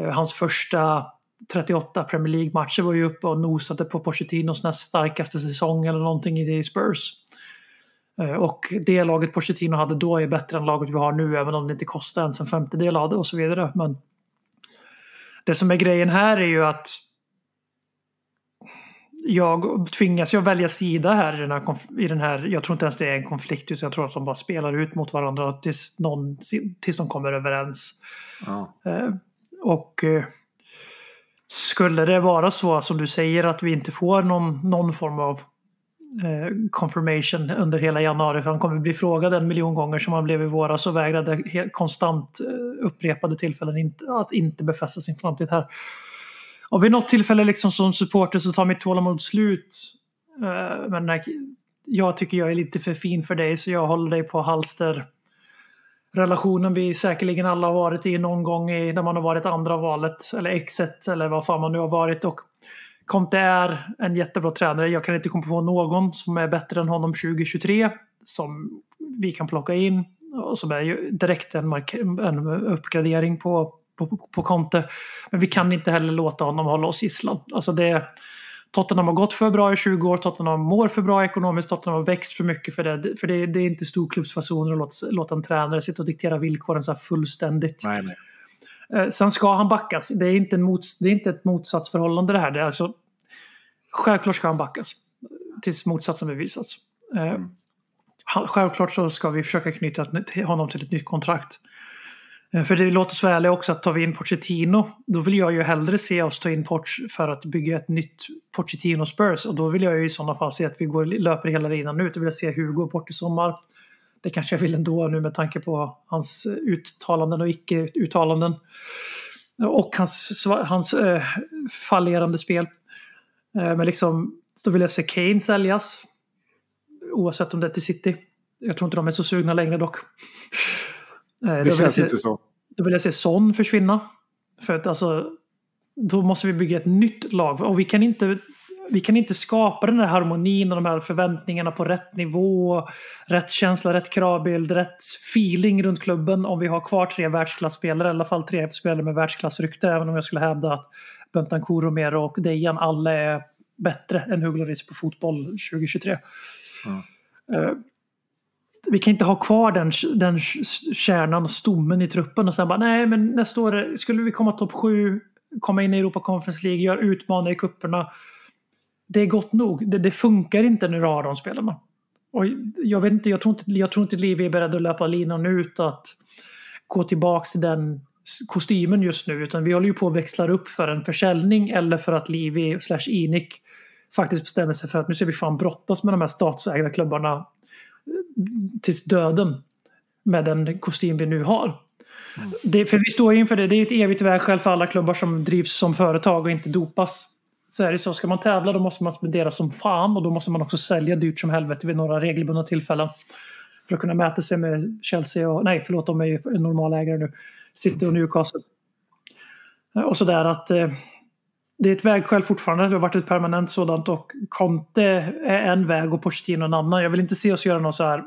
Eh, hans första 38 Premier League-matcher var ju uppe och nosade på Pochettinos näst starkaste säsong eller någonting i det i Spurs. Eh, Och det laget Pochettino hade då är bättre än laget vi har nu även om det inte kostar ens en femtedel av det och så vidare. Men Det som är grejen här är ju att jag tvingas jag välja sida här i den här, i den här. Jag tror inte ens det är en konflikt utan jag tror att de bara spelar ut mot varandra tills, någon, tills de kommer överens. Ja. Eh, och eh, skulle det vara så som du säger att vi inte får någon, någon form av Eh, confirmation under hela januari. För han kommer bli frågad en miljon gånger som han blev i våras och vägrade konstant eh, upprepade tillfällen inte, att alltså inte befästa sin framtid här. Och vid något tillfälle liksom som supporter så tar mitt tålamod slut. Eh, men jag tycker jag är lite för fin för dig så jag håller dig på halster relationen vi säkerligen alla har varit i någon gång i, när man har varit andra valet eller exet eller vad fan man nu har varit. Och Conte är en jättebra tränare. Jag kan inte komma på någon som är bättre än honom 2023 som vi kan plocka in och som är ju direkt en, en uppgradering på, på, på Conte. Men vi kan inte heller låta honom hålla oss gisslan. Alltså det, Tottenham har gått för bra i 20 år, Tottenham mår för bra ekonomiskt, Tottenham har växt för mycket för det. För det, det är inte storklubbsfasoner att låta, låta en tränare sitta och diktera villkoren så här fullständigt. Nej, nej. Eh, Sen ska han backas. Det är inte, en mots, det är inte ett motsatsförhållande det här. Det är alltså, självklart ska han backas. Tills motsatsen bevisas. Eh, han- Självklart så ska vi försöka knyta honom till ett nytt kontrakt. Eh, För det låter så ärligt också att tar vi in Pochettino, då vill jag ju hellre se oss ta in Poch för att bygga ett nytt Pochettino Spurs. Och då vill jag ju i sådana fall se att vi går, löper hela linan ut. Då vill jag se Hugo bort i sommar. Det kanske jag vill ändå nu med tanke på hans eh, uttalanden och icke-uttalanden. Och hans, hans eh, fallerande spel. Eh, men liksom, då vill jag se Kane säljas. Oavsett om det är till City. Jag tror inte de är så sugna längre dock. Eh, Det känns se- inte så. då vill jag se Son försvinna. För att alltså, då måste vi bygga ett nytt lag. Och vi kan inte, vi kan inte skapa den här harmonin och de här förväntningarna på rätt nivå, rätt känsla, rätt kravbild, rätt feeling runt klubben om vi har kvar tre världsklasspelare, i alla fall tre spelare med världsklassrykte, även om jag skulle hävda att Bentancur, Romero och Dejan alla är bättre än Hugo Lloris på fotboll 2023. Eh, vi kan inte ha kvar den, den kärnan och stommen i truppen och sen bara nej men nästa år skulle vi komma topp sju, komma in i Europa Conference League, göra utmana i kupperna. Det är gott nog. Det, det funkar inte när du har de spelarna. Och jag vet inte, jag tror inte, jag tror inte Livi är beredd att löpa linan ut att gå tillbaka till den kostymen just nu utan vi håller ju på att växla upp för en försäljning eller för att Livi slash Inik faktiskt bestämmer sig för att nu ska vi fan brottas med de här statsägda klubbarna tills döden med den kostym vi nu har. Det, för vi står inför det, det är ett evigt vägskäl för alla klubbar som drivs som företag och inte dopas. Så är det så, ska man tävla då måste man spendera som fan och då måste man också sälja dyrt som helvete vid några regelbundna tillfällen. För att kunna mäta sig med Chelsea och, nej förlåt de är ju normalägare nu, City och Newcastle. Eh, och sådär att eh, det är ett vägskäl fortfarande. Det har varit ett permanent sådant och Conte är en väg och Pochettino en annan. Jag vill inte se oss göra något så här.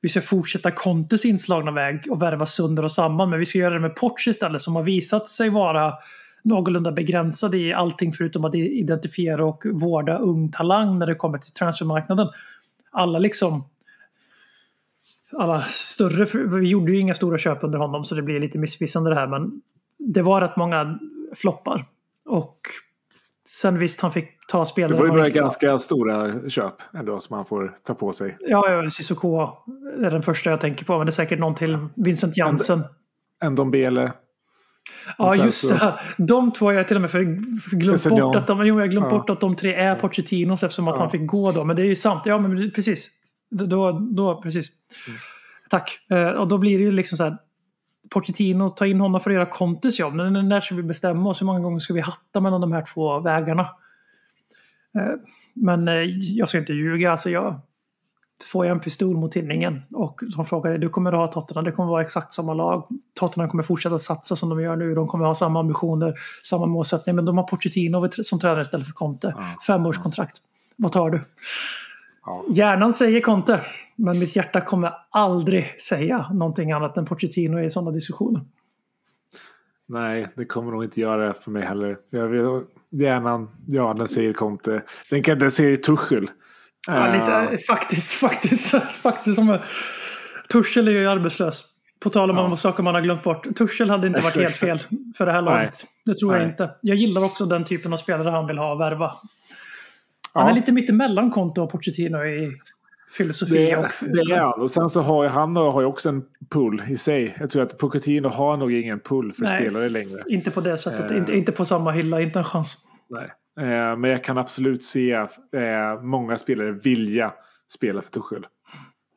Vi ska fortsätta Contes inslagna väg och värva sönder och samman. Men vi ska göra det med Poch istället som har visat sig vara någorlunda begränsad i allting förutom att identifiera och vårda ung talang när det kommer till transfermarknaden. Alla liksom alla större, vi gjorde ju inga stora köp under honom så det blir lite missvisande det här men det var rätt många floppar. Och sen visst han fick ta Det spelare. var ju några ganska stora köp ändå som man får ta på sig. Ja, ja Cissoko är den första jag tänker på men det är säkert någon till. Vincent Jansen. En Dombele. Ja, just så- det. De två har jag till och med för, för glömt bort att de, jo, jag glömt Ja. bort att de tre är Pochettinos eftersom att Ja. han fick gå då. Men det är ju sant. Ja, men precis. Då, då precis. Mm. Tack. Eh, och då blir det ju liksom så här. Pochettino, ta in honom för att göra Contes jobb. Men när ska vi bestämma oss? Hur många gånger ska vi hatta mellan de här två vägarna? Eh, men eh, jag ska inte ljuga. Alltså jag, får jag en pistol mot tinningen och som frågar du kommer att ha Tottenham, det kommer vara exakt samma lag. Tottenham kommer fortsätta satsa som de gör nu, de kommer ha samma ambitioner, samma målsättning, men de har Pochettino som tränare istället för Conte. Femårskontrakt. Vad tar du? Ja. Hjärnan säger Conte, men mitt hjärta kommer aldrig säga någonting annat än Pochettino i sådana diskussioner. Nej, det kommer nog inte göra det för mig heller. Jag vet, hjärnan, ja, den säger Conte. Den, kan, den säger Tuchel. Ja, Eh, lite, faktiskt, faktiskt, faktiskt som Tuchel är ju arbetslös. På tal om Ja. saker man har glömt bort. Tuchel hade inte varit helt fel för det här laget. Det tror jag Nej. inte. Jag gillar också den typen av spelare han vill ha och värva. Han Ja. är lite mittemellan Conte och Pochettino i filosofi Det, och... det är han. Och sen så har ju han och har ju också en pull i sig. Jag tror att Pochettino har nog ingen pull för Nej. spelare längre. Inte på det sättet. Eh. Inte, inte på samma hylla. Inte en chans. Nej. Eh, men jag kan absolut se eh, många spelare vilja spela för Tuchel.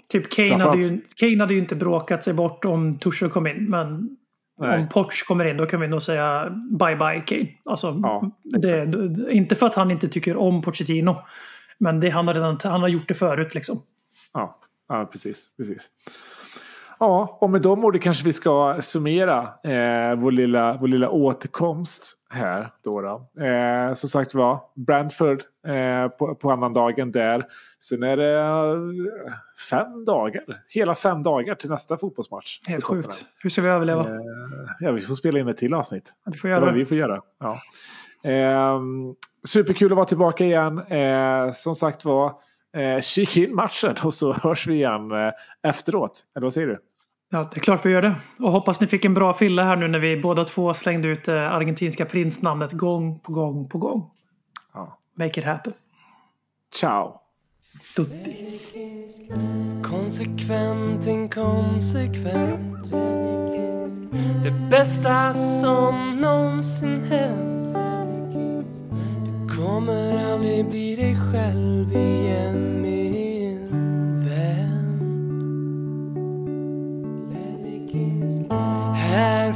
Typ Kane hade, ju, Kane hade ju inte bråkat sig bort om Tuchel kom in. Men Nej. om Poch kommer in då kan vi nog säga bye bye Kane. Alltså, Ja, det, inte för att han inte tycker om Pochettino. Men det, han, har redan, han har gjort det förut liksom. Ja, ja precis, precis. Ja, och med de orden kanske vi ska summera eh, vår, lilla, vår lilla återkomst här. Då då. Eh, som sagt var, Brentford eh, på, på annan dagen där. Sen är det eh, fem dagar, hela fem dagar till nästa fotbollsmatch. Helt sjukt. Hur ska vi överleva? Eh, ja, vi får spela in ett till avsnitt. får Det är göra vad det. vi får göra. Ja. Ehm, superkul att vara tillbaka igen. Eh, som sagt var, eh, kika in matchen och så hörs vi igen eh, efteråt. Eller vad säger du? Ja, det är klart vi gör det. Och hoppas ni fick en bra fylla här nu när vi båda två slängde ut det argentinska prinsnamnet gång på gång på gång. Ja. Make it happen. Ciao! Tutti. Konsekvent, inkonsekvent Det bästa som någonsin hänt Du kommer aldrig bli dig själv igen